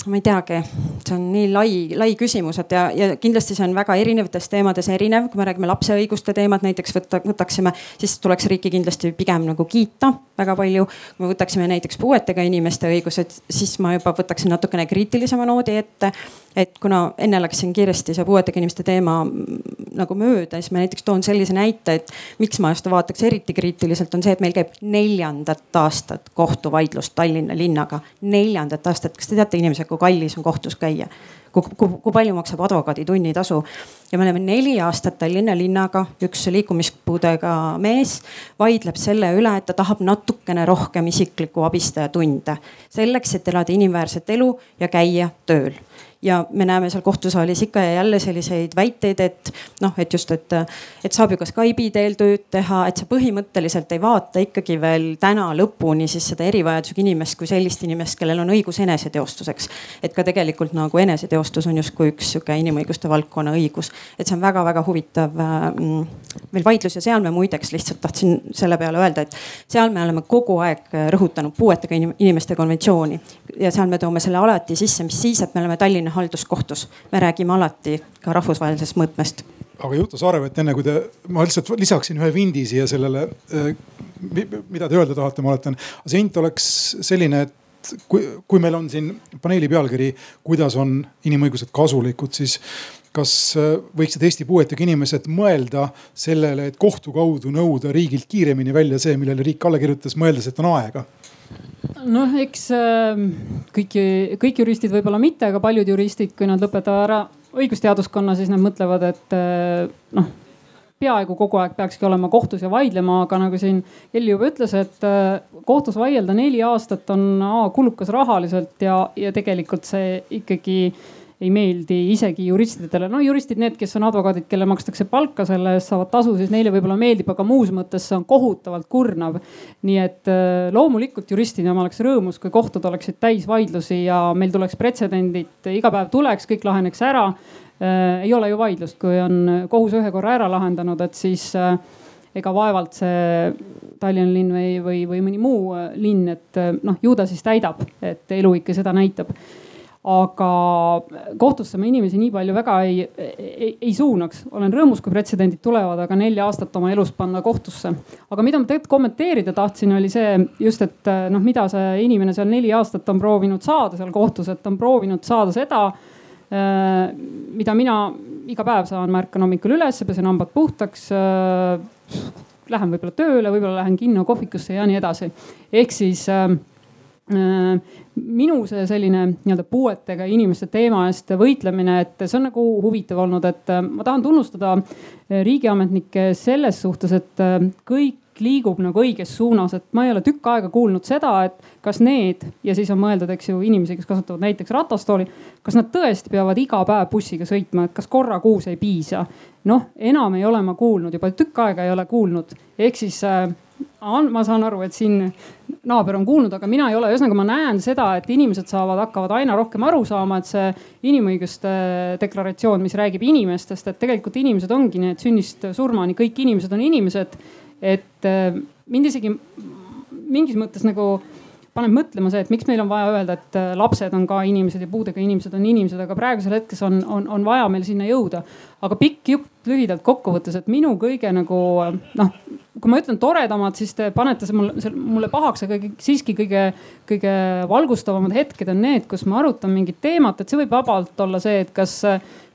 ma ei teagi, see on nii lai, lai küsimus, et ja, ja kindlasti see on väga erinevates teemades erinev, kui me räägime lapse õiguste teemat näiteks võtta, võtaksime, siis tuleks riiki kindlasti pigem nagu kiita väga palju. kui me võtaksime näiteks puuetega inimeste õigused, siis ma juba võtaksin natukene kriitilisema noodi ette et kuna enne läks siin kiiresti see puuetega inimeste teema mm, nagu mööda, siis ma näiteks toon sellise näite, et miks ma seda vaataks eriti kriitiliselt, on see, et meil käib neljandat aastat kohtuvaidlust Tallinna linnaga. neljandat aastat, kas te teate inimesed, kui kallis on kohtus käia? kui, kui, kui palju maksab advokaadi tunnitasu ja me oleme neli aastat Tallinna linnaga, üks liikumispuudega mees vaidleb selle üle, et ta tahab natukene rohkem isiklikku abistaja tunde selleks, et elada inimväärset elu ja käia tööl ja me näeme seal kohtusaalis ikka ja jälle selliseid väiteid, et noh, et just, et, et saab ju ka Skype'i teel tööd teha, et sa põhimõtteliselt ei vaata ikkagi veel täna lõpuni siis seda erivajadusega inimest kui sellist inimest, kellel on õigus eneseteostuseks. et ka tegelikult nagu eneseteostus on justkui üks sihuke inimõiguste valdkonna õigus, et see on väga-väga huvitav mm, veel vaidlus ja seal me muideks lihtsalt tahtsin selle peale öelda, et seal me oleme kogu aeg rõhutanud puuetega inimeste konventsiooni ja seal me toome selle alati sisse, mis siis, et me oleme Tallinna halduskohtus. me räägime alati ka rahvusvahelisest mõõtmest. aga Juto Saarevet, enne kui te, ma lihtsalt lisaksin ühe vindi siia sellele, äh, mida te öelda tahate, ma oletan. see hind oleks selline, et kui, kui meil on siin paneeli pealkiri, kuidas on inimõigused kasulikud, siis kas äh, võiksid Eesti puuetega inimesed mõelda sellele, et kohtu kaudu nõuda riigilt kiiremini välja see, millele riik alla kirjutas, mõeldes, et on aega? Noh, eks ähm, kõik, kõik juristid võib-olla mitte, aga paljud juristid, kui nad lõpetavad ära õigusteaduskonna, siis nad mõtlevad, et äh, noh peaaegu kogu aeg peakski olema kohtus ja vaidlema, aga nagu siin Elli juba ütles, et äh, kohtus vaielda neli aastat on A kulukas rahaliselt ja, ja tegelikult see ikkagi ei meeldi isegi juristidele. no juristid, need, kes on advokaadid, kelle makstakse palka selle eest, saavad tasu, siis neile võib-olla meeldib, aga muus mõttes see on kohutavalt kurnav. nii et äh, loomulikult juristina ma oleks rõõmus, kui kohtud oleksid täis vaidlusi ja meil tuleks pretsedendid, iga päev tuleks, kõik laheneks ära. Äh, ei ole ju vaidlust, kui on kohus ühe korra ära lahendanud, et siis äh, ega vaevalt see Tallinna linn või, või, või mõni muu linn, et noh, ju ta siis täidab, et elu ikka seda näitab aga kohtusse ma inimesi nii palju väga ei, ei, ei suunaks. olen rõõmus, kui pretsedendid tulevad, aga nelja aastat oma elust panna kohtusse. aga mida ma tegelikult kommenteerida tahtsin, oli see just, et noh, mida see inimene seal neli aastat on proovinud saada seal kohtus, et on proovinud saada seda, äh, mida mina iga päev saan, ma ärkan hommikul üles, pesen hambad puhtaks äh, lähen võib-olla tööle, võib-olla lähen kinno, kohvikusse ja nii edasi. ehk siis Äh, minu see selline nii-öelda puuetega inimeste teema eest võitlemine, et see on nagu huvitav olnud, et äh, ma tahan tunnustada äh, riigiametnikke selles suhtes, et kõik liigub nagu õiges suunas, et ma ei ole tükk aega kuulnud seda, et kas need ja siis on mõeldud, eks ju, inimesi, kes kasutavad näiteks ratastooli. kas nad tõesti peavad iga päev bussiga sõitma, et kas korra kuus ei piisa? noh, enam ei ole ma kuulnud, juba tükk aega ei ole kuulnud, ehk siis äh, ma saan aru, et siin naaber on kuulnud, aga mina ei ole. ühesõnaga, ma näen seda, et inimesed saavad, hakkavad aina rohkem aru saama, et see inimõiguste deklaratsioon, mis räägib inimestest, et tegelikult inimesed ongi need sünnist surmani, kõik inimesed on inimesed. Et äh, mind isegi mingis mõttes nagu paneb mõtlema see, et miks meil on vaja öelda, et äh, lapsed on ka inimesed ja puudega inimesed on inimesed, aga praegusel hetkes on, on, on vaja meil sinna jõuda. aga pikk jutt lühidalt kokkuvõttes, et minu kõige nagu noh, kui ma ütlen toredamad, siis te panete mulle, mulle pahaks, aga siiski kõige, kõige valgustavamad hetked on need, kus ma arutan mingit teemat, et see võib vabalt olla see, et kas,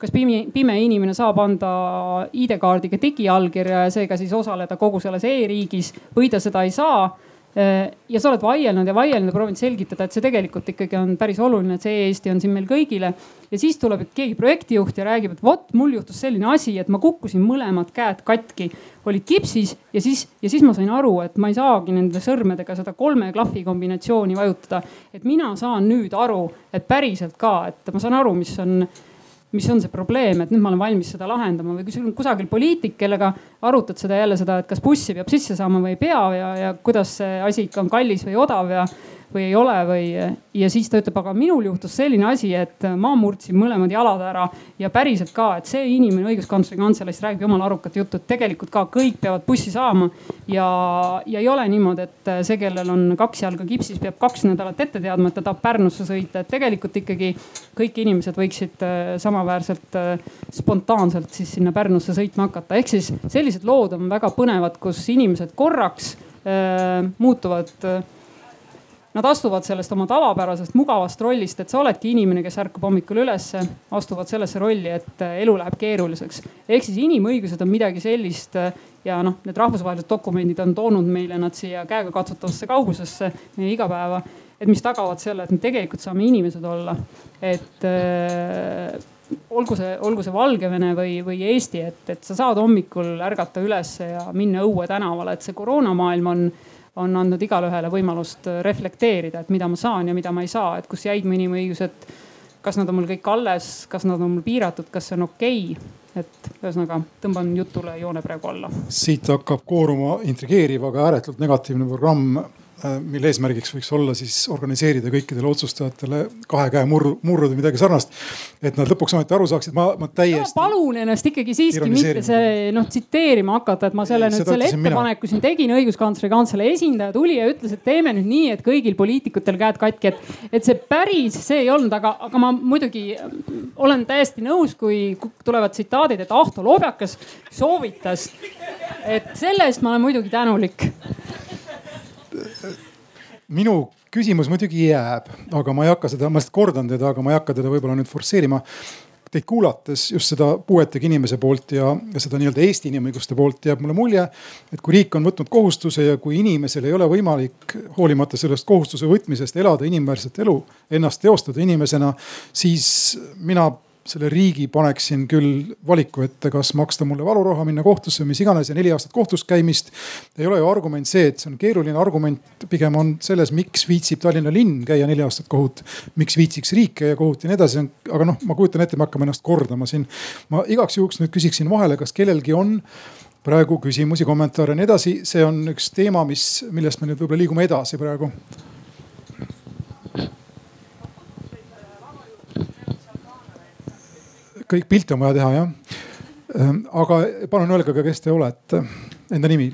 kas pime, pime inimene saab anda ID-kaardiga digiallkirja ja seega siis osaleda kogu selles e-riigis või ta seda ei saa ja sa oled vaielnud ja vaielnud ja proovinud selgitada, et see tegelikult ikkagi on päris oluline, et see e-Eesti on siin meil kõigile. ja siis tuleb keegi projektijuht ja räägib, et vot mul juhtus selline asi, et ma kukkusin mõlemad käed katki, olid kipsis ja siis, ja siis ma sain aru, et ma ei saagi nende sõrmedega seda kolme klahvi kombinatsiooni vajutada. et mina saan nüüd aru, et päriselt ka, et ma saan aru, mis on mis on see probleem, et nüüd ma olen valmis seda lahendama või kui sul on kusagil poliitik, kellega arutad seda jälle seda, et kas bussi peab sisse saama või ei pea ja, ja kuidas see asi ikka on kallis või odav ja või ei ole või. ja siis ta ütleb, aga minul juhtus selline asi, et ma murdsin mõlemad jalad ära ja päriselt ka, et see inimene õiguskantsleri kantseleist räägib jumala arukat juttu, et tegelikult ka kõik peavad bussi saama. ja, ja ei ole niimoodi, et see, kellel on kaks jalga kipsis, peab kaks nädalat ette teadma, et ta tahab Pärnusse sõita, et tegelikult ikkagi kõik inimesed võiksid äh, samaväärselt äh, spontaanselt siis sinna Pärnusse sõitma hakata. ehk siis sellised lood on väga põnevad, kus inimesed korraks äh, muutuvad äh, Nad astuvad sellest oma tavapärasest mugavast rollist, et sa oledki inimene, kes ärkab hommikul ülesse, astuvad sellesse rolli, et äh, elu läheb keeruliseks. ehk siis inimõigused on midagi sellist äh, ja noh, need rahvusvahelised dokumendid on toonud meile nad siia käegakatsutavasse kaugusesse meie igapäeva. et mis tagavad selle, et me tegelikult saame inimesed olla. et äh, olgu see, olgu see Valgevene või, või Eesti, et, et sa saad hommikul ärgata ülesse ja minna õue tänavale, et see koroonamaailm on on andnud igale ühele võimalust äh, reflekteerida, et mida ma saan ja mida ma ei saa, et kus jäid mu inimõigused. kas nad on mul kõik alles, kas nad on mul piiratud, kas see on okei okay?? et ühesõnaga tõmban jutule joone praegu alla. siit hakkab kooruma intrigeeriv, aga ääretult negatiivne programm mille eesmärgiks võiks olla siis organiseerida kõikidele otsustajatele kahe käe murru, murrud või midagi sarnast. et nad lõpuks ometi aru saaksid, ma, ma täiesti. palun ennast ikkagi siiski mitte see noh tsiteerima hakata, et ma selle ei, nüüd selle ettepaneku siin tegin, õiguskantsleri kantselei esindaja tuli ja ütles, et teeme nüüd nii, et kõigil poliitikutel käed katki, et, et see päris, see ei olnud, aga, aga ma muidugi olen täiesti nõus, kui tulevad tsitaadid, et Ahto Lobjakas soovitas. et selle eest ma olen muidugi tänulik minu küsimus muidugi jääb, aga ma ei hakka seda, ma lihtsalt kordan teda, aga ma ei hakka teda võib-olla nüüd forsseerima. Teid kuulates just seda puuetega inimese poolt ja, ja seda nii-öelda Eesti inimõiguste poolt jääb mulle mulje, et kui riik on võtnud kohustuse ja kui inimesel ei ole võimalik hoolimata sellest kohustuse võtmisest elada inimväärset elu, ennast teostada inimesena, siis mina selle riigi paneksin küll valiku ette, kas maksta mulle valuraha, minna kohtusse, mis iganes ja neli aastat kohtus käimist. ei ole ju argument see, et see on keeruline argument, pigem on selles, miks viitsib Tallinna linn käia neli aastat kohut. miks viitsiks riik käia kohut ja nii edasi, aga noh, ma kujutan ette, me hakkame ennast kordama siin. ma igaks juhuks nüüd küsiksin vahele, kas kellelgi on praegu küsimusi, kommentaare ja nii edasi, see on üks teema, mis, millest me nüüd võib-olla liigume edasi praegu kõik pilte on vaja teha jah. Ehm, aga palun öelge ka, kes te olete, enda nimi.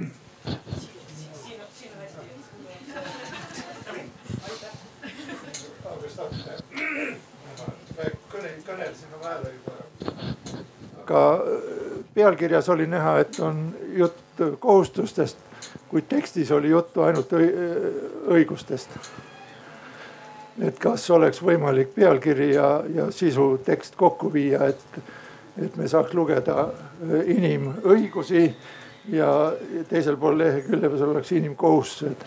ka pealkirjas oli näha, et on jutt kohustustest, kuid tekstis oli juttu ainult õigustest et kas oleks võimalik pealkiri ja, ja sisu tekst kokku viia, et, et me saaks lugeda äh, inimõigusi ja teisel pool lehekülje oleks inimkohustused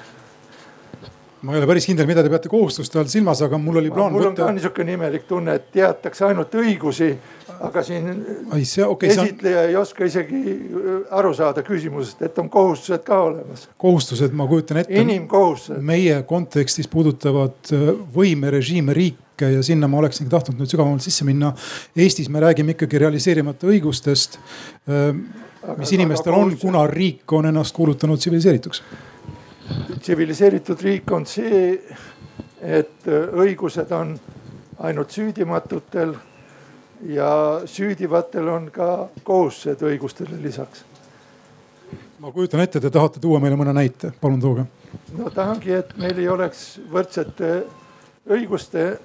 ma ei ole päris kindel, mida te peate kohustuste all silmas, aga mul oli plaan mul võtta. on ka niisugune imelik tunne, et teatakse ainult õigusi, aga siin Ai, see, okay, esitleja on... ei oska isegi äh, aru saada küsimusest, et on kohustused ka olemas. kohustused, ma kujutan ette. inimkohustused. meie kontekstis puudutavad äh, võimerežiime riike ja sinna ma oleksingi tahtnud nüüd sügavamalt sisse minna. Eestis me räägime ikkagi realiseerimata õigustest, äh, mis inimestel on, kuna riik on ennast kuulutanud tsiviliseerituks tsiviliseeritud riik on see, et õigused on ainult süüdimatutel ja süüdivatel on ka kohustused õigustele lisaks. ma kujutan ette, te tahate tuua meile mõne näite, palun tooge. no tahangi, et meil ei oleks võrdsete õiguste,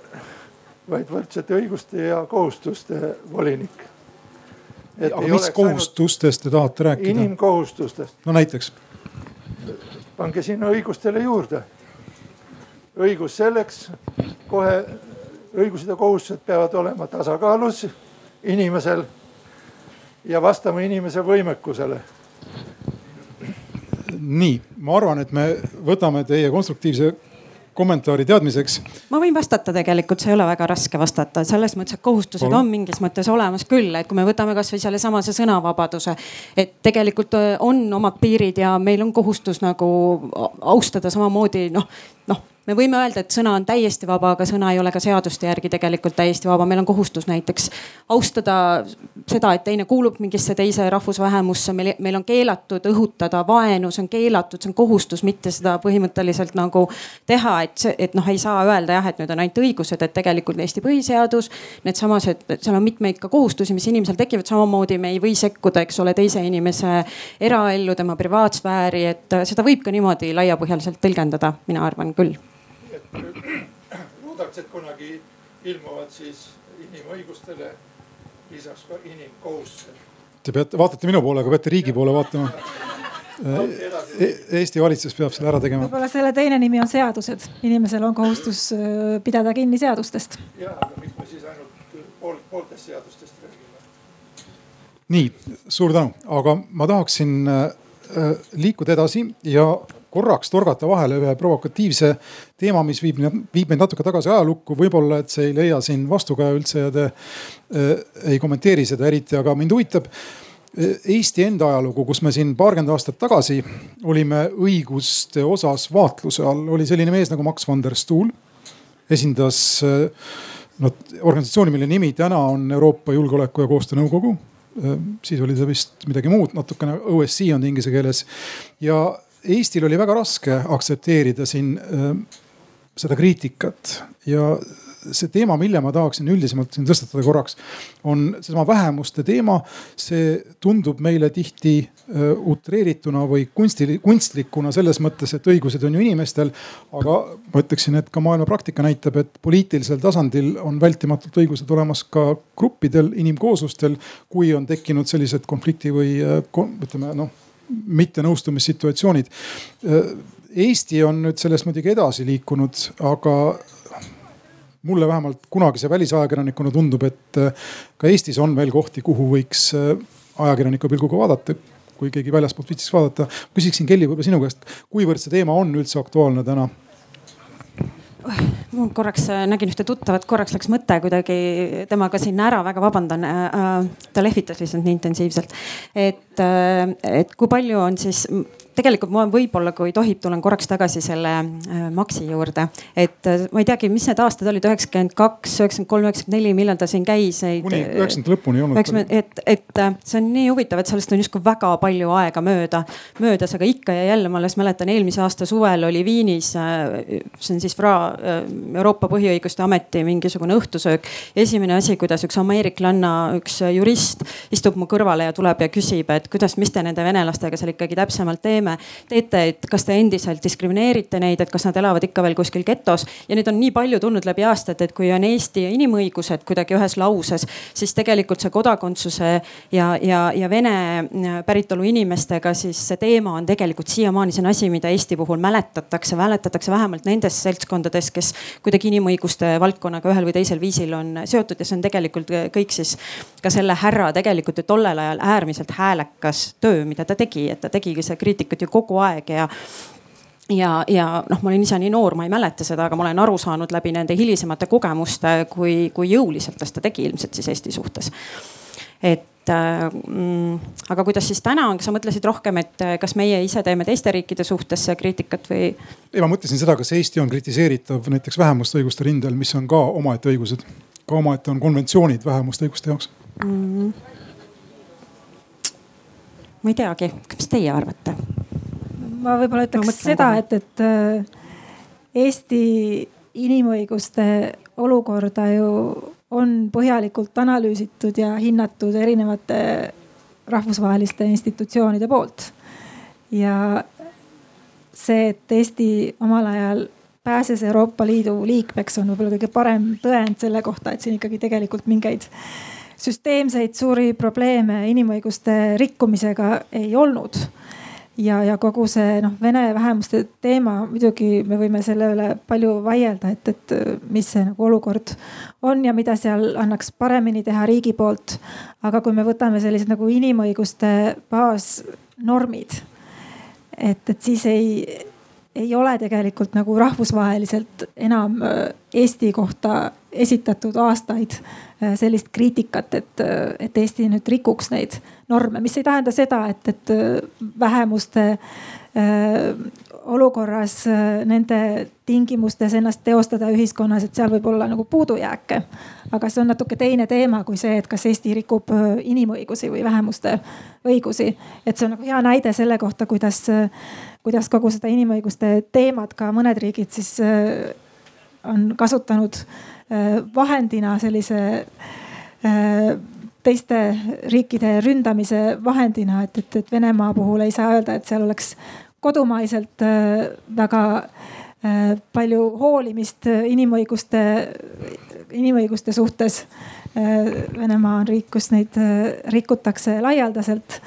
vaid võrdsete õiguste ja kohustuste volinik. aga mis kohustustest te tahate rääkida? inimkohustustest. no näiteks. pange sinna õigustele juurde. õigus selleks, kohe õigused ja kohustused peavad olema tasakaalus inimesel ja vastama inimese võimekusele nii, ma arvan, et me võtame teie konstruktiivse kommentaari teadmiseks. ma võin vastata tegelikult, see ei ole väga raske vastata, selles mõttes, et kohustused Palun. on mingis mõttes olemas küll, et kui me võtame kasvõi sellesama see sõnavabaduse, et tegelikult äh, on omad piirid ja meil on kohustus nagu austada samamoodi noh, noh me võime öelda, et sõna on täiesti vaba, aga sõna ei ole ka seaduste järgi tegelikult täiesti vaba. meil on kohustus näiteks austada seda, et teine kuulub mingisse teise rahvusvähemusse. meil, meil on keelatud õhutada vaenu, see on keelatud, see on kohustus mitte seda põhimõtteliselt nagu teha, et et noh, ei saa öelda jah, et nüüd on ainult õigused, et tegelikult Eesti põhiseadus, needsamas, et seal on mitmeid ka kohustusi, mis inimesel tekivad. samamoodi me ei või sekkuda, eks ole, teise inimese eraellu, tema privaatsfääri, et seda võib ka niimoodi laiapõhjaliselt tõlgendada, mina arvan küll et kunagi ilmuvad siis inimõigustele lisaks ka inimkohustused. Te peate, vaatate minu poole, aga peate riigi poole vaatama e. Eesti valitsus peab selle ära tegema. võib-olla selle teine nimi on seadused, inimesel on kohustus äh, pidada kinni seadustest. ja, aga miks me siis ainult pool, pooltest seadustest räägime? nii, suur tänu, aga ma tahaksin äh, liikuda edasi ja korraks torgata vahele ühe provokatiivse teema, mis viib, viib meid natuke tagasi ajalukku. võib-olla, et see ei leia siin vastukaja üldse ja te äh, ei kommenteeri seda eriti, aga mind huvitab äh, Eesti enda ajalugu, kus me siin paarkümmend aastat tagasi olime õiguste osas vaatluse all, oli selline mees nagu Max van der Stoel. esindas äh, noh organisatsiooni, mille nimi täna on Euroopa Julgeoleku ja Koostöö Nõukogu siis oli see vist midagi muud, natukene OSCE on inglise keeles. ja Eestil oli väga raske aktsepteerida siin äh, seda kriitikat ja see teema, mille ma tahaksin üldisemalt siin tõstatada korraks, on seesama vähemuste teema. see tundub meile tihti äh, utreerituna või kunsti, kunstlikuna selles mõttes, et õigused on ju inimestel. aga ma ütleksin, et ka maailma praktika näitab, et poliitilisel tasandil on vältimatult õigused olemas ka gruppidel, inimkooslustel. kui on tekkinud sellised konflikti või äh, ütleme noh mittenõustumissituatsioonid. Eesti on nüüd sellest muidugi edasi liikunud, aga mulle vähemalt kunagise välisajakirjanikuna tundub, et ka Eestis on veel kohti, kuhu võiks ajakirjaniku pilguga vaadata kui keegi väljaspoolt viitsiks vaadata. küsiksin Kelly võib-olla sinu käest, kuivõrd see teema on üldse aktuaalne täna? Mul korraks äh, nägin ühte tuttavat, korraks läks mõte kuidagi temaga sinna ära, väga vabandan. Äh, äh, ta lehvitas lihtsalt nii intensiivselt. et, et kui palju on siis tegelikult ma võib-olla, kui tohib, tulen korraks tagasi selle äh, Maxi juurde. et äh, ma ei teagi, mis need aastad olid, üheksakümmend kaks, üheksakümmend kolm, üheksakümmend neli, millal ta siin käis. kuni äh, üheksakümnendate lõpuni ei olnud. et, et see on nii huvitav, et sellest on justkui väga palju aega mööda, möödas, aga ikka ja jälle ma alles mäletan, eelmise aasta suvel oli Viinis, see on siis FRA, Euroopa Põhiõiguste Ameti mingisugune õhtusöök. esimene asi, kuidas üks ameeriklanna, üks jurist istub mu kõrvale ja tuleb ja küsib, et kuidas, mis te nende venelastega seal ikkagi täpsemalt teeme teeme, teete, et kas te endiselt diskrimineerite neid, et kas nad elavad ikka veel kuskil getos? Ja neid on nii palju tulnud läbi aastate, et kui on Eesti inimõigused kuidagi ühes lauses, siis tegelikult see kodakondsuse ja, ja, ja vene päritolu inimestega, siis see teema on tegelikult siiamaani, see on asi, mida Eesti puhul mäletatakse, mäletatakse vähemalt nendes seltskondades, kes kuidagi inimõiguste valdkonnaga ühel või teisel viisil on seotud ja see on tegelikult kõik siis ka selle härra tegelikult ju tollel ajal äärmiselt häälekas töö, mida ta tegi, et ta tegigi kriitikat tegelikult ju kogu aeg ja ja, ja noh, ma olin ise nii noor, ma ei mäleta seda, aga ma olen aru saanud läbi nende hilisemate kogemuste, kui, kui jõuliselt ta seda tegi ilmselt siis Eesti suhtes. et mm, aga kuidas siis täna on, kas sa mõtlesid rohkem, et kas meie ise teeme teiste riikide suhtes kriitikat või? ei, ma mõtlesin seda, kas Eesti on kritiseeritav näiteks vähemuste õiguste rindel, mis on ka omaette õigused, ka omaette on konventsioonid vähemuste õiguste jaoks mm. -hmm ma ei teagi, mis teie arvate? ma võib-olla ütleks seda, et, et äh, Eesti inimõiguste olukorda ju on põhjalikult analüüsitud ja hinnatud erinevate rahvusvaheliste institutsioonide poolt. ja see, et Eesti omal ajal pääses Euroopa Liidu liikmeks, on võib-olla kõige parem tõend selle kohta, et siin ikkagi tegelikult mingeid süsteemseid suuri probleeme inimõiguste rikkumisega ei olnud ja, ja kogu see noh, vene vähemuste teema, muidugi me võime selle üle palju vaielda, et, et mis see nagu olukord on ja mida seal annaks paremini teha riigi poolt. aga kui me võtame sellised nagu inimõiguste baasnormid, et, et siis ei ei ole tegelikult nagu rahvusvaheliselt enam äh, Eesti kohta esitatud aastaid sellist kriitikat, et, äh, et Eesti nüüd rikuks neid norme, mis ei tähenda seda, et, et vähemuste äh, olukorras nende tingimustes ennast teostada ühiskonnas, et seal võib olla nagu puudujääke. aga see on natuke teine teema kui see, et kas Eesti rikub inimõigusi või vähemuste õigusi. et see on nagu hea näide selle kohta, kuidas kuidas kogu seda inimõiguste teemat ka mõned riigid siis äh, on kasutanud äh, vahendina sellise äh, teiste riikide ründamise vahendina, et, et, et Venemaa puhul ei saa öelda, et seal oleks kodumaiselt väga palju hoolimist inimõiguste, inimõiguste suhtes. Venemaa on riik, kus neid rikutakse laialdaselt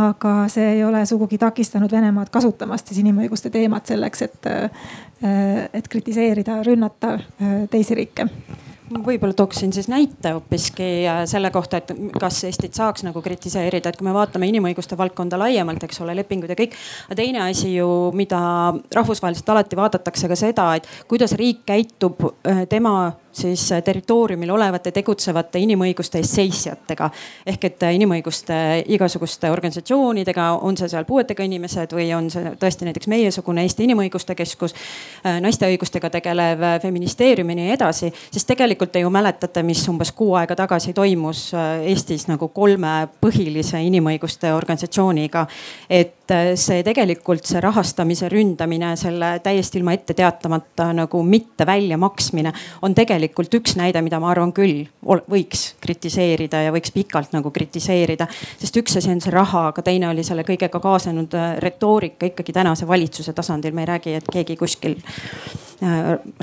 aga see ei ole sugugi takistanud Venemaad kasutamast siis inimõiguste teemat selleks, et, et kritiseerida, rünnata teisi riike võib-olla tooksin siis näite hoopiski äh, selle kohta, et kas Eestit saaks nagu kritiseerida, et kui me vaatame inimõiguste valdkonda laiemalt, eks ole, lepingud ja kõik. aga teine asi ju, mida rahvusvaheliselt alati vaadatakse ka seda, et kuidas riik käitub äh, tema siis territooriumil olevate tegutsevate inimõiguste eest seisjatega. ehk et inimõiguste igasuguste organisatsioonidega, on see seal puuetega inimesed või on see tõesti näiteks meiesugune Eesti Inimõiguste Keskus, äh, naiste õigustega tegelev feministeerium ja nii edasi. siis tegelikult te ju mäletate, mis umbes kuu aega tagasi toimus äh, Eestis nagu kolme põhilise inimõiguste organisatsiooniga. et äh, see tegelikult see rahastamise ründamine, selle täiesti ilma ette teatamata nagu mitte väljamaksmine on tegelikult üks näide, mida ma arvan küll võiks kritiseerida ja võiks pikalt nagu kritiseerida. sest üks asi on see raha, aga teine oli selle kõigega kaasnenud äh, retoorika ikkagi tänase valitsuse tasandil. me ei räägi, et keegi kuskil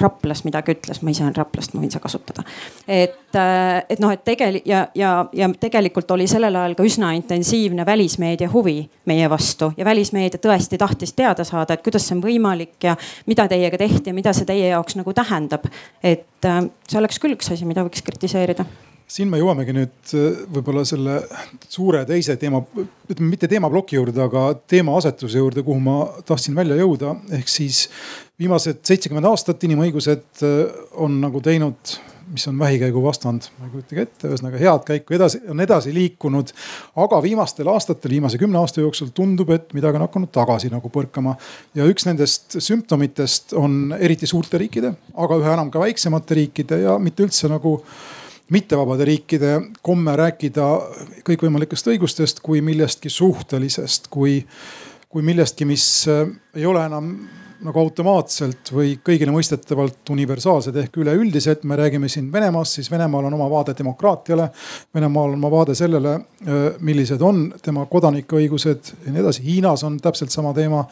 Raplas midagi ütles, ma ise olen Raplast, ma võin seda kasutada. et, äh, et noh, et tegelikult ja, ja, ja tegelikult oli sellel ajal ka üsna intensiivne välismeedia huvi meie vastu ja välismeedia tõesti tahtis teada saada, et kuidas see on võimalik ja mida teiega tehti ja mida see teie jaoks nagu tähendab. et see oleks küll üks asi, mida võiks kritiseerida siin me jõuamegi nüüd äh, võib-olla selle suure teise teema, ütleme mitte teemaploki juurde, aga teemaasetuse juurde, kuhu ma tahtsin välja jõuda. ehk siis viimased seitsekümmend aastat inimõigused äh, on nagu teinud, mis on vähikäigu vastand, ma ei kujutagi ette, ühesõnaga head käiku edasi, on edasi liikunud. aga viimastel aastatel, viimase kümne aasta jooksul tundub, et midagi on hakanud tagasi nagu põrkama. ja üks nendest sümptomitest on eriti suurte riikide, aga üha enam ka väiksemate riikide ja mitte üldse nagu mittevabade riikide komme rääkida kõikvõimalikest õigustest kui millestki suhtelisest, kui, kui millestki, mis äh, ei ole enam nagu automaatselt või kõigile mõistetavalt universaalsed ehk üleüldiselt. me räägime siin Venemaast, siis Venemaal on oma vaade demokraatiale. Venemaal on oma vaade sellele, äh, millised on tema kodanike õigused ja nii edasi. Hiinas on täpselt sama teema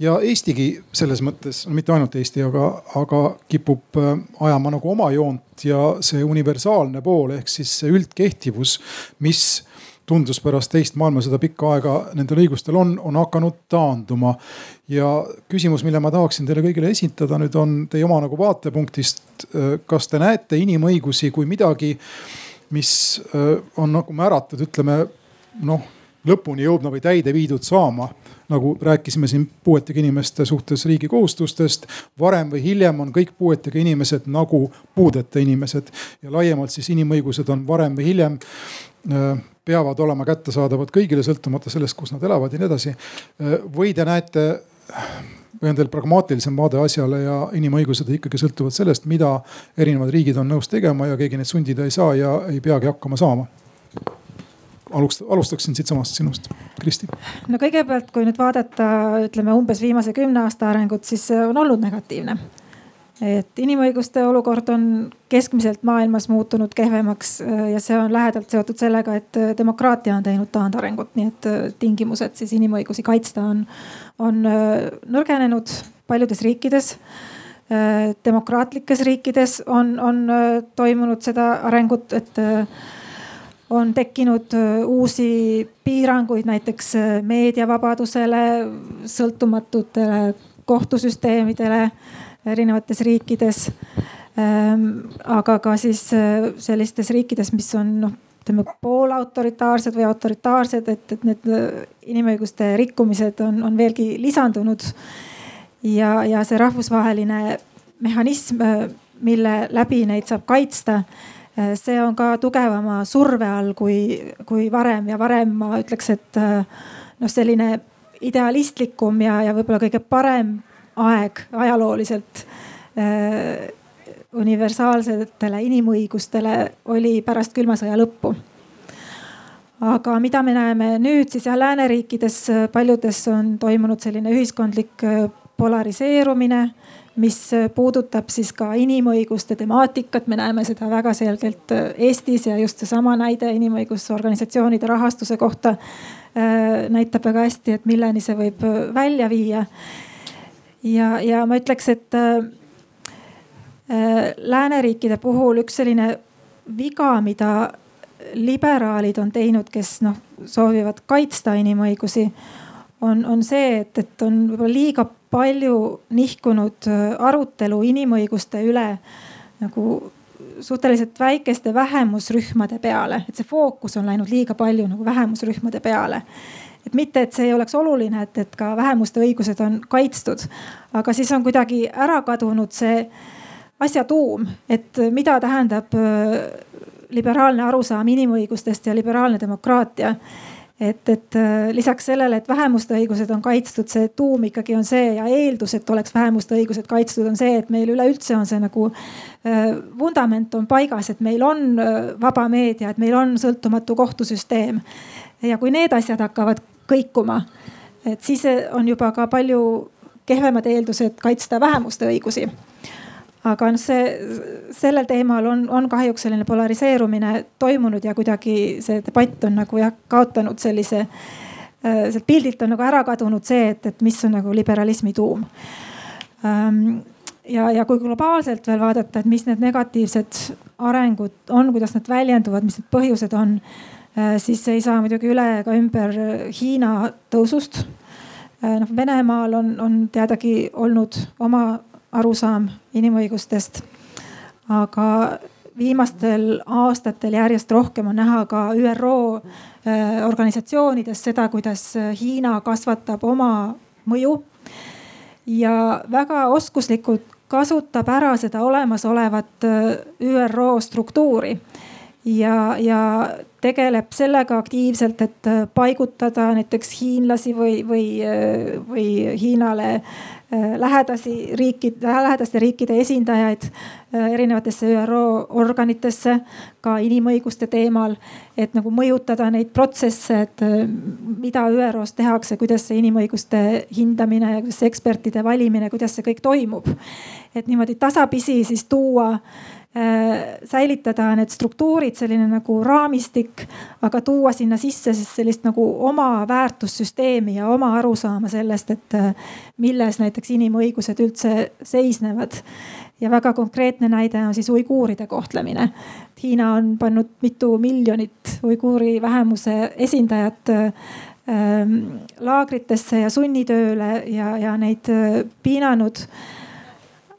ja Eestigi selles mõttes, mitte ainult Eesti, aga, aga kipub äh, ajama nagu oma joont ja see universaalne pool ehk siis see üldkehtivus, mis tundus pärast teist maailmasõda pikka aega nendel õigustel on, on hakanud taanduma. ja küsimus, mille ma tahaksin teile kõigile esitada nüüd on teie oma nagu vaatepunktist. Äh, kas te näete inimõigusi kui midagi, mis äh, on nagu määratud, ütleme noh lõpuni jõudma või täide viidud saama nagu rääkisime siin puuetega inimeste suhtes riigi kohustustest. varem või hiljem on kõik puuetega inimesed nagu puudeta inimesed ja laiemalt siis inimõigused on varem või hiljem äh, peavad olema kättesaadavad kõigile, sõltumata sellest, kus nad elavad ja nii edasi. Äh, või te näete või on teil pragmaatilisem vaade asjale ja inimõigused ikkagi sõltuvad sellest, mida erinevad riigid on nõus tegema ja keegi neid sundida ei saa ja ei peagi hakkama saama alust-, alustaksin siitsamast sinust, Kristi. no kõigepealt, kui nüüd vaadata, ütleme umbes viimase kümne aasta arengut, siis see on olnud negatiivne. et inimõiguste olukord on keskmiselt maailmas muutunud kehvemaks ja see on lähedalt seotud sellega, et demokraatia on teinud taandarengut, nii et tingimused siis inimõigusi kaitsta on, on nõrgenenud paljudes riikides demokraatlikes riikides on, on toimunud seda arengut, et on tekkinud uusi piiranguid näiteks meediavabadusele, sõltumatutele kohtusüsteemidele erinevates riikides. Ehm, aga ka siis sellistes riikides, mis on noh, ütleme poolautoritaarsed või autoritaarsed, et, et need inimõiguste rikkumised on, on veelgi lisandunud. ja, ja see rahvusvaheline mehhanism, mille läbi neid saab kaitsta Äh, see on ka tugevama surve all kui, kui varem ja varem ma ütleks, et äh, noh, selline idealistlikum ja, ja võib-olla kõige parem aeg ajalooliselt äh, universaalsetele inimõigustele oli pärast külma sõja lõppu. aga mida me näeme nüüd siis jah, lääneriikides paljudes on toimunud selline ühiskondlik polariseerumine mis puudutab siis ka inimõiguste temaatikat, me näeme seda väga selgelt äh, Eestis ja just seesama näide inimõigusorganisatsioonide rahastuse kohta äh, näitab väga hästi, et milleni see võib äh, välja viia. ja, ja ma ütleks, et lääneriikide puhul üks selline viga, mida liberaalid on teinud, kes noh, soovivad kaitsta inimõigusi on, on see, et, et on võib-olla liiga palju nihkunud äh, arutelu inimõiguste üle nagu suhteliselt väikeste vähemusrühmade peale, et see fookus on läinud liiga palju nagu vähemusrühmade peale. Et mitte, et see ei oleks oluline, et, et ka vähemuste õigused on kaitstud, aga siis on kuidagi ära kadunud see asja tuum, et mida tähendab äh, liberaalne arusaam inimõigustest ja liberaalne demokraatia et, et äh, lisaks sellele, et vähemuste õigused on kaitstud, see tuum ikkagi on see ja eeldus, et oleks vähemuste õigused kaitstud, on see, et meil üleüldse on see nagu äh, vundament on paigas, et meil on äh, vaba meedia, et meil on sõltumatu kohtusüsteem. ja kui need asjad hakkavad kõikuma, et siis on juba ka palju kehvemad eeldused kaitsta vähemuste õigusi aga noh, see sellel teemal on, on kahjuks selline polariseerumine toimunud ja kuidagi see debatt on nagu jah kaotanud sellise, äh, sealt pildilt on nagu ära kadunud see, et, et mis on nagu liberalismi tuum. Ähm, ja, ja kui globaalselt veel vaadata, et mis need negatiivsed arengud on, kuidas nad väljenduvad, mis need põhjused on, äh, siis ei saa muidugi üle ega ümber Hiina tõusust. Äh, noh, Venemaal on, on teadagi olnud oma arusaam inimõigustest. aga viimastel aastatel järjest rohkem on näha ka ÜRO äh, organisatsioonides seda, kuidas Hiina kasvatab oma mõju ja väga oskuslikult kasutab ära seda olemasolevat äh, ÜRO struktuuri ja, ja tegeleb sellega aktiivselt, et äh, paigutada näiteks hiinlasi või, või, või Hiinale Äh, lähedasi riikide, lähedaste riikide esindajaid äh, erinevatesse ÜRO organitesse ka inimõiguste teemal. et nagu mõjutada neid protsesse, et äh, mida ÜRO-s tehakse, kuidas see inimõiguste hindamine ja kuidas ekspertide valimine, kuidas see kõik toimub. et niimoodi tasapisi siis tuua Äh, säilitada need struktuurid, selline nagu raamistik, aga tuua sinna sisse siis sellist nagu oma väärtussüsteemi ja oma arusaama sellest, et äh, milles näiteks inimõigused üldse seisnevad. ja väga konkreetne näide on siis uiguuride kohtlemine. Hiina on pannud mitu miljonit uiguuri vähemuse esindajat ähm, laagritesse ja sunnitööle ja, ja neid äh, piinanud.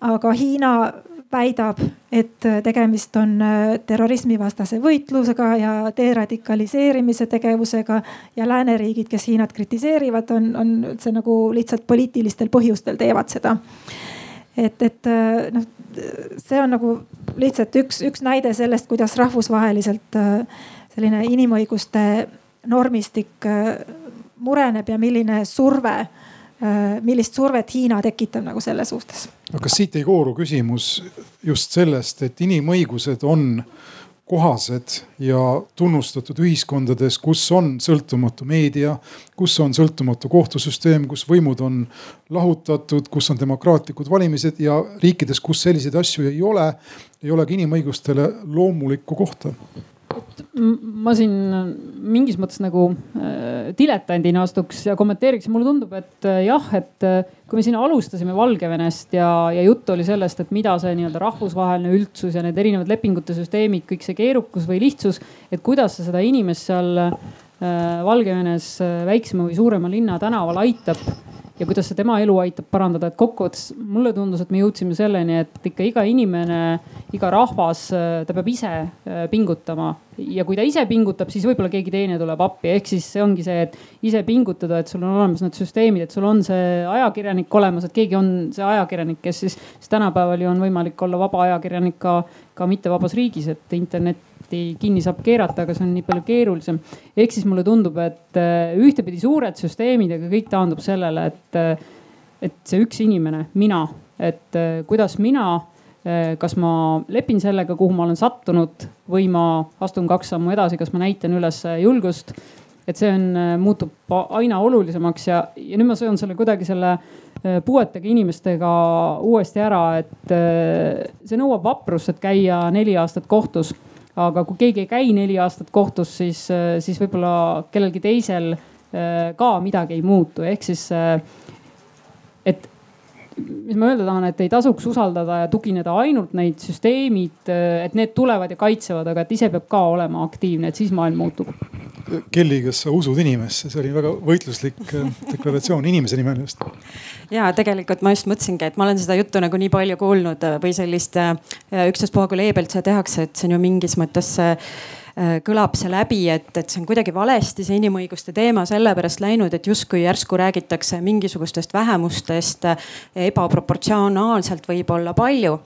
aga Hiina väidab, et äh, tegemist on äh, terrorismivastase võitlusega ja deradikaliseerimise tegevusega ja lääneriigid, kes Hiinat kritiseerivad, on, on üldse nagu lihtsalt poliitilistel põhjustel teevad seda. et, et äh, noh, see on nagu lihtsalt üks, üks näide sellest, kuidas rahvusvaheliselt selline inimõiguste normistik mureneb ja milline surve millist survet Hiina tekitab nagu selle suhtes. no kas siit ei kooru küsimus just sellest, et inimõigused on kohased ja tunnustatud ühiskondades, kus on sõltumatu meedia, kus on sõltumatu kohtusüsteem, kus võimud on lahutatud, kus on demokraatlikud valimised ja riikides, kus selliseid asju ei ole, ei ole ka inimõigustele loomulikku kohta ma siin mingis mõttes nagu äh, diletandina astuks ja kommenteeriks, mulle tundub, et äh, jah, et äh, kui me siin alustasime Valgevenest ja, ja jutt oli sellest, et mida see nii-öelda rahvusvaheline üldsus ja need erinevad lepingute süsteemid, kõik see keerukus või lihtsus, et kuidas see seda inimest seal Valgevenes väiksema või suurema linna tänaval aitab ja kuidas see tema elu aitab parandada, et kokkuvõttes mulle tundus, et me jõudsime selleni, et ikka iga inimene, iga rahvas, ta peab ise äh, pingutama. Ja kui ta ise pingutab, siis võib-olla keegi teine tuleb appi, ehk siis see ongi see, et ise pingutada, et sul on olemas need süsteemid, et sul on see ajakirjanik olemas, et keegi on see ajakirjanik, kes siis, siis tänapäeval ju on võimalik olla vaba ajakirjanik ka, ka mittevabas riigis, et internet lahti kinni saab keerata, aga see on nii palju keerulisem. ehk siis mulle tundub, et äh, ühtepidi suured süsteemid, aga kõik taandub sellele, et, äh, et see üks inimene, mina, et äh, kuidas mina kas ma lepin sellega, kuhu ma olen sattunud või ma astun kaks sammu edasi, kas ma näitan üles julgust. et see on, muutub aina olulisemaks ja, ja nüüd ma söön selle kuidagi selle puuetega inimestega uuesti ära, et see nõuab vaprust, et käia neli aastat kohtus aga kui keegi ei käi neli aastat kohtus, siis, siis võib-olla kellelgi teisel äh, ka midagi ei muutu, ehk siis äh, et mis ma öelda tahan, et ei tasuks usaldada ja tugineda ainult neid süsteemid, äh, et need tulevad ja kaitsevad, aga et ise peab ka olema aktiivne, et siis maailm muutub. Kelly, kas sa usud inimesse, see oli väga võitluslik deklaratsioon inimese nimel just ja tegelikult ma just mõtlesingi, et ma olen seda juttu nagu nii palju kuulnud äh, või sellist äh, ükstaspuha kui leebelt seda tehakse, et see on ju mingis mõttes äh, kõlab see läbi, et, et see on kuidagi valesti see inimõiguste teema sellepärast läinud, et justkui järsku räägitakse mingisugustest vähemustest ebaproportsionaalselt võib-olla palju.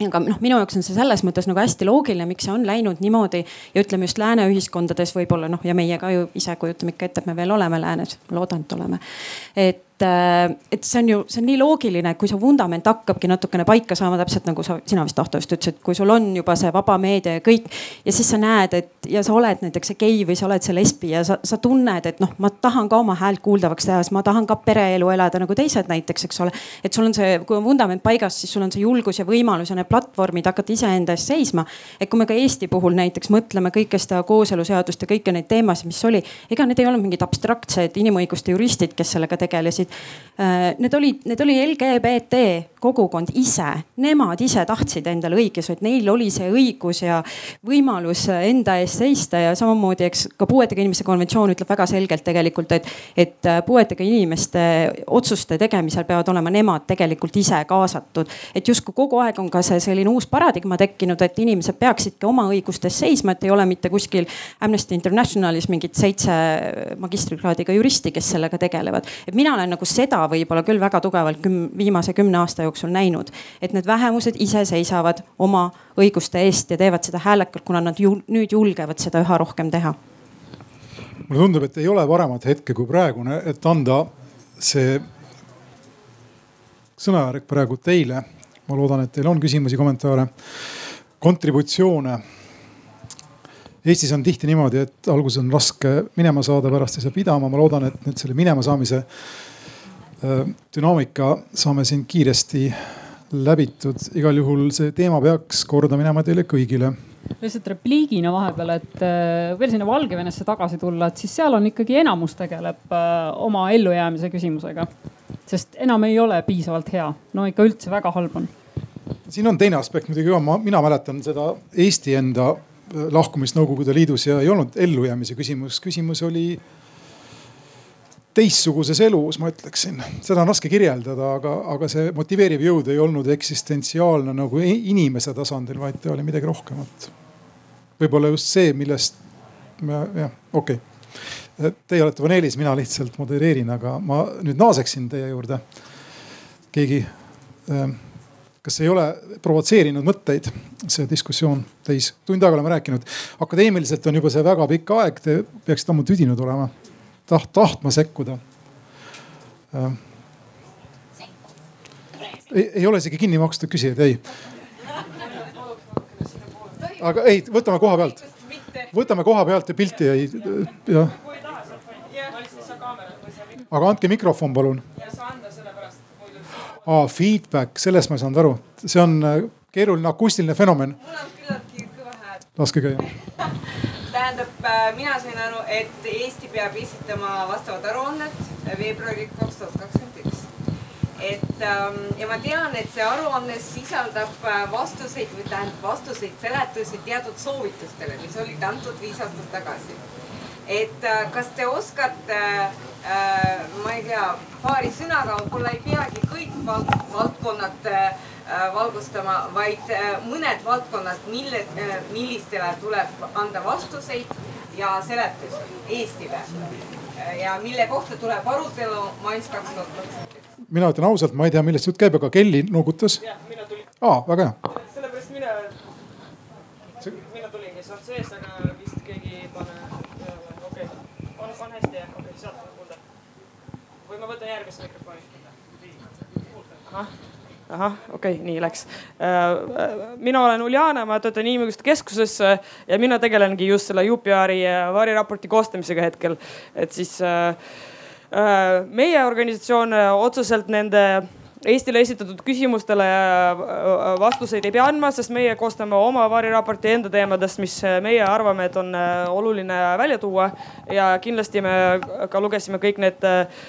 Aga noh, minu jaoks on see selles mõttes nagu hästi loogiline, miks see on läinud niimoodi. Ja ütleme just lääne ühiskondades võib-olla noh, ja meie ka ju ise kujutame ikka ette, et me veel oleme läänes, loodan, et oleme. et et, äh, et see on ju, see on nii loogiline, kui su vundament hakkabki natukene paika saama, täpselt nagu sa, sina vist Ahto just ütlesid, kui sul on juba see vaba meedia ja kõik. ja siis sa näed, et ja sa oled näiteks see gei või sa oled see lesbi ja sa, sa tunned, et noh, ma tahan ka oma häält kuuldavaks teha, siis ma tahan ka pereelu elada nagu teised näiteks, eks ole. et sul on see, kui on vundament paigas, siis sul on see julgus ja võimalus ja need platvormid hakata iseenda eest seisma. et kui me ka Eesti puhul näiteks mõtleme kõike seda kooseluseadust ja kõiki neid teemasid, mis oli, ega need ei olnud mingid abstraktsed inimõiguste juristid, kes sellega tegelesid need olid, need oli LGBT kogukond ise, nemad ise tahtsid endale õigusi, et neil oli see õigus ja võimalus enda eest seista ja samamoodi, eks ka puuetega inimeste konventsioon ütleb väga selgelt tegelikult, et, et puuetega inimeste otsuste tegemisel peavad olema nemad tegelikult ise kaasatud. et justkui kogu aeg on ka see selline uus paradigma tekkinud, et inimesed peaksidki oma õigustes seisma, et ei ole mitte kuskil Amnesty Internationalis mingit seitse magistrikraadiga juristi, kes sellega tegelevad. et mina olen nagu seda võib-olla küll väga tugevalt küm, viimase kümne aasta jooksul näinud, et need vähemused ise seisavad oma õiguste eest ja teevad seda häälekalt, kuna nad ju, nüüd julgevad seda üha rohkem teha. mulle tundub, et ei ole paremat hetke kui praegune, et anda see sõnajärg praegu teile. ma loodan, et teil on küsimusi, kommentaare, kontributsioone Eestis on tihti niimoodi, et alguses on raske minema saada, pärast ei saa pidama. ma loodan, et nüüd selle minema saamise dünaamika saame siin kiiresti läbitud. igal juhul see teema peaks korda minema teile kõigile. lihtsalt repliigina vahepeal, et äh, veel sinna Valgevenesse tagasi tulla, et siis seal on ikkagi enamus tegeleb äh, oma ellujäämise küsimusega. sest enam ei ole piisavalt hea, no ikka üldse väga halb on siin on teine aspekt muidugi ka, ma, mina mäletan seda Eesti enda lahkumist Nõukogude Liidus ja ei olnud ellujäämise küsimus, küsimus oli teistsuguses elus, ma ütleksin. seda on raske kirjeldada, aga, aga see motiveeriv jõud ei olnud eksistentsiaalne nagu inimese tasandil, vaid ta oli midagi rohkemat. võib-olla just see, millest me jah, okei okay.. Teie olete paneelis, mina lihtsalt modereerin, aga ma nüüd naaseksin teie juurde. keegi äh, kas ei ole provotseerinud mõtteid see diskussioon teis? tund aega oleme rääkinud, akadeemiliselt on juba see väga pikk aeg, te peaksite ammu tüdinud olema, taht-, tahtma sekkuda äh.. ei, ei ole isegi kinni makstud küsijaid, ei. aga ei, võtame koha pealt. võtame koha pealt ja pilti ei, jah. aga andke mikrofon, palun. aa, feedback, sellest ma ei saanud aru, see on äh, keeruline akustiline fenomen. laske käia tähendab, äh, mina sain aru, et Eesti peab esitama vastavad aruanded veebruari kaks tuhat kakskümmend üks. et ähm, ja ma tean, et see aruanne sisaldab äh, vastuseid või tähendab vastuseid, seletusi teatud soovitustele, mis olid antud viis aastat tagasi. et äh, kas te oskate äh,, ma ei tea, paari sõnaga, võib-olla ei peagi kõik vald valdkonnad äh, valgustama, vaid mõned valdkonnad, mille, millistele tuleb anda vastuseid ja seletusi Eestile ja mille kohta tuleb arutelu mais kaks tuhat kakskümmend üks. mina ütlen ausalt, ma ei tea, millest jutt käib, aga Kelly noogutas. aa, väga hea. sellepärast mina, mina tulingi sealt seest, aga vist keegi ei pane okei okay.. on, on hästi jah, okei okay,, sealt on kuulda. või ma võtan järgmise mikrofoni. ahah ahah, okei okay,, nii läks. mina olen Uljana, ma töötan Inimõiguste Keskuses ja mina tegelengi just selle UPR-i variraporti koostamisega hetkel. et siis meie organisatsioon otseselt nende Eestile esitatud küsimustele äh, vastuseid ei pea andma, sest meie koostame oma variraporti enda teemadest, mis meie arvame, et on äh, oluline välja tuua. ja kindlasti me ka lugesime kõik need äh,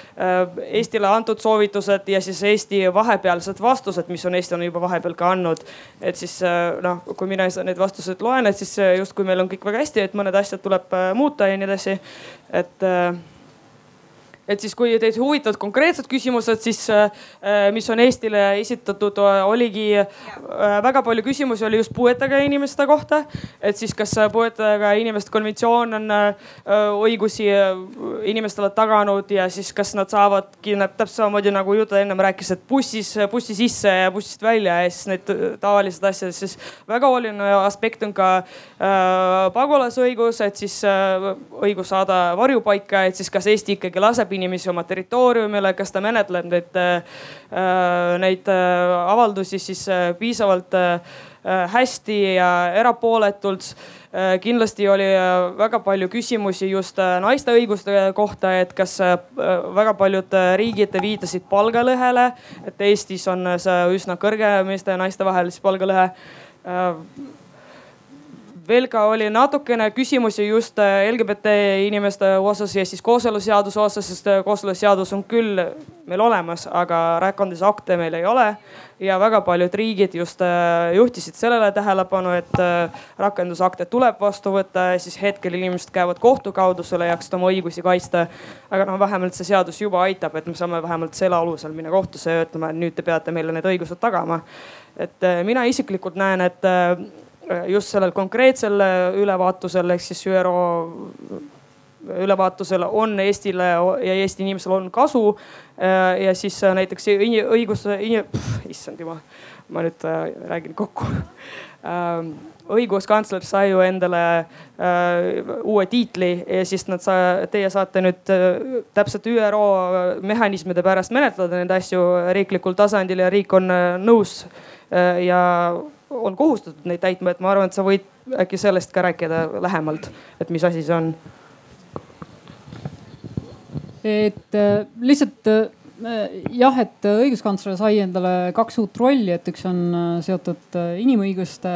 Eestile antud soovitused ja siis Eesti vahepealsed vastused, mis on Eesti on juba vahepeal ka andnud. et siis noh, kui mina neid vastuseid loen, et siis justkui meil on kõik väga hästi, et mõned asjad tuleb muuta ja nii edasi. et et siis, kui teid huvitavad konkreetsed küsimused, siis äh, mis on Eestile esitatud, oligi äh, väga palju küsimusi oli just puuetega inimeste kohta. et siis, kas puuetega inimeste konventsioon on äh, õigusi inimestele taganud ja siis, kas nad saavadki täpselt samamoodi nagu Juta ennem rääkis, et bussis, bussi sisse ja bussist välja ja siis need tavalised asjad, siis väga oluline aspekt on ka pagulasõigus, et siis õigus saada varjupaika, et siis kas Eesti ikkagi laseb saadab inimesi oma territooriumile, kas ta menetleb neid, äh, neid äh, avaldusi siis äh, piisavalt hästi ja erapooletult. Kindlasti oli väga palju küsimusi just naiste õiguste kohta, et kas väga paljud riigid viitasid palgalõhele, et Eestis on see üsna kõrge meeste ja naiste vahel siis palgalõhe veel ka oli natukene küsimusi just äh, LGBT inimeste osas ja siis kooseluseaduse osas, sest äh, kooseluseadus on küll meil olemas, aga rakendusakte meil ei ole. ja väga paljud riigid just äh, juhtisid sellele tähelepanu, et rakendusakte tuleb vastu võtta siis hetkel inimesed käivad kohtu kaudu selle jaoks, et oma õigusi kaitsta. aga noh, vähemalt see seadus juba aitab, et me saame vähemalt selle alusel minna kohtusse ja ütlema, et nüüd te peate meile need õigused tagama. et mina isiklikult näen, et just sellel konkreetsel ülevaatusel ehk siis ÜRO ülevaatusel on Eestile ja Eesti inimesel on kasu. ja siis näiteks õigus, issand jumal, ma nüüd äh, räägin kokku ähm, õiguskantsler sai ju endale äh, uue tiitli ja siis nad sa-, teie saate nüüd äh, täpselt ÜRO mehhanismide pärast menetleda neid asju riiklikul tasandil ja riik on äh, nõus äh, ja on kohustatud neid täitma, et ma arvan, et sa võid äkki sellest ka rääkida lähemalt, et mis asi see on? et äh, lihtsalt äh, jah, et õiguskantsler sai endale kaks uut rolli, et üks on äh, seotud äh, inimõiguste,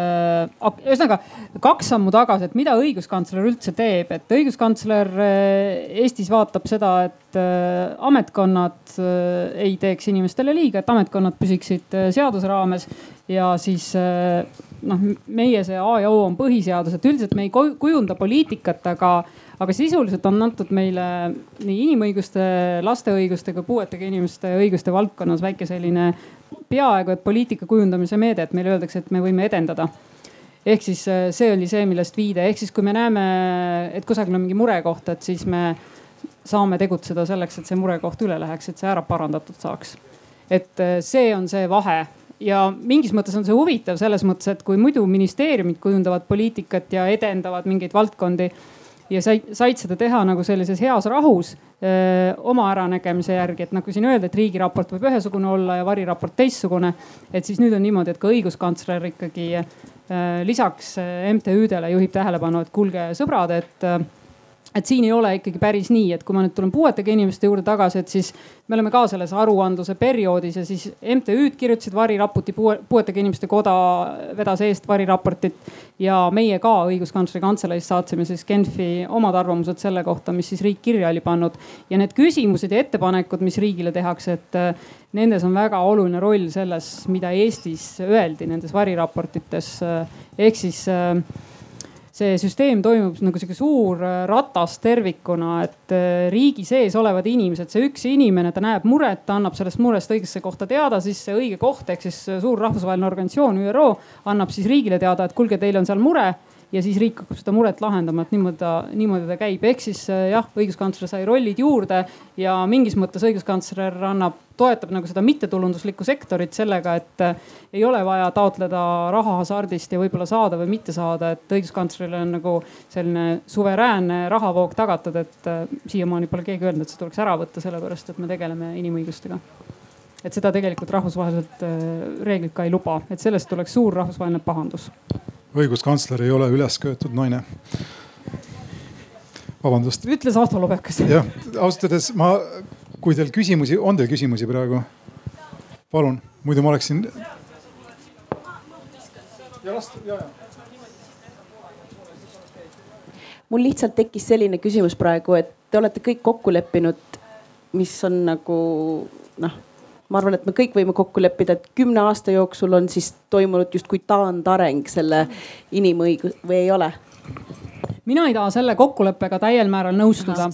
ühesõnaga kaks sammu tagasi, et mida õiguskantsler üldse teeb, et õiguskantsler äh, Eestis vaatab seda, et ametkonnad ei teeks inimestele liiga, et ametkonnad püsiksid seaduse raames ja siis noh, meie see A ja O on põhiseadus, et üldiselt me ei kujunda poliitikat, aga, aga sisuliselt on antud meile nii inimõiguste, laste õiguste kui puuetega inimeste õiguste valdkonnas väike selline peaaegu et poliitika kujundamise meede, et meile öeldakse, et me võime edendada ehk siis äh, see oli see, millest viide, ehk siis kui me näeme, et kusagil on mingi murekoht, et siis me saame tegutseda selleks, et see murekoht üle läheks, et see ära parandatud saaks. et äh, see on see vahe ja mingis mõttes on see huvitav selles mõttes, et kui muidu ministeeriumid kujundavad poliitikat ja edendavad mingeid valdkondi ja said, said seda teha nagu sellises heas rahus öö, oma äranägemise järgi, et nagu siin öeldi, et riigiraport võib ühesugune olla ja variraport teistsugune. et siis nüüd on niimoodi, et ka õiguskantsler ikkagi lisaks MTÜ-dele juhib tähelepanu, et kuulge sõbrad, et et siin ei ole ikkagi päris nii, et kui ma nüüd tulen puuetega inimeste juurde tagasi, et siis me oleme ka selles aruandluse perioodis ja siis MTÜ-d kirjutasid variraporti, puuetega inimeste koda vedas eest variraportit. ja meie ka õiguskantsleri kantseleis saatsime siis Genfi omad arvamused selle kohta, mis siis riik kirja oli pannud. ja need küsimused ja ettepanekud, mis riigile tehakse, et äh, nendes on väga oluline roll selles, mida Eestis öeldi nendes variraportites. Äh, ehk siis äh, see süsteem toimub nagu sihuke suur äh, ratas tervikuna, et äh, riigi sees olevad inimesed, see üks inimene, ta näeb muret, ta annab sellest murest õigesse kohta teada, siis see õige koht ehk siis suur rahvusvaheline organisatsioon ÜRO annab siis riigile teada, et kuulge, teil on seal mure ja siis riik hakkab seda muret lahendama, et niimoodi ta, niimoodi ta käib, ehk siis äh, jah, õiguskantsler sai rollid juurde ja mingis mõttes õiguskantsler annab, toetab nagu seda mittetulunduslikku sektorit sellega, et äh, ei ole vaja taotleda raha hasardist ja võib-olla saada või mitte saada, et õiguskantslerile on nagu selline suveräänne rahavoog tagatud, et äh, siiamaani pole keegi öelnud, et see tuleks ära võtta, sellepärast et me tegeleme inimõigustega. Et seda tegelikult rahvusvaheliselt reeglid ka ei luba, et sellest tuleks suur rahvusvaheline pahandus õiguskantsler ei ole üles köetud naine. vabandust. ütles Ahto Lobekas. jah, ausalt öeldes ma, kui teil küsimusi, on teil küsimusi praegu? palun, muidu ma oleksin. ja last, ja, ja mul lihtsalt tekkis selline küsimus praegu, et te olete kõik kokku leppinud, mis on nagu noh ma arvan, et me kõik võime kokku leppida, et kümne aasta jooksul on siis toimunud justkui taandareng selle inimõigus või ei ole? Mina ei taha selle kokkuleppega täiel määral nõustuda.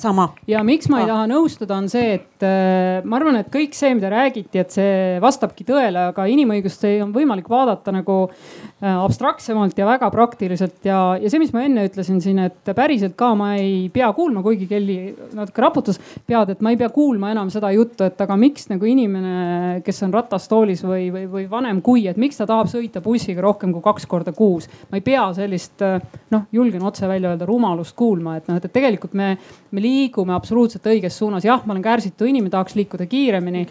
ja miks ma ei taha nõustuda, on see, et äh, ma arvan, et kõik see, mida räägiti, et see vastabki tõele, aga inimõigust on võimalik vaadata nagu äh, abstraktsemalt ja väga praktiliselt ja, ja see, mis ma enne ütlesin siin, et päriselt ka ma ei pea kuulma, kuigi Kelly natuke raputas pead, et ma ei pea kuulma enam seda juttu, et aga miks nagu inimene, kes on ratastoolis või, või, või vanem kui, et miks ta tahab sõita bussiga rohkem kui kaks korda kuus. ma ei pea sellist äh, noh, julgen otse välja öelda seda rumalust kuulma, et noh, et tegelikult me, me liigume absoluutselt õiges suunas. jah, ma olen kärsitu inimene, tahaks liikuda kiiremini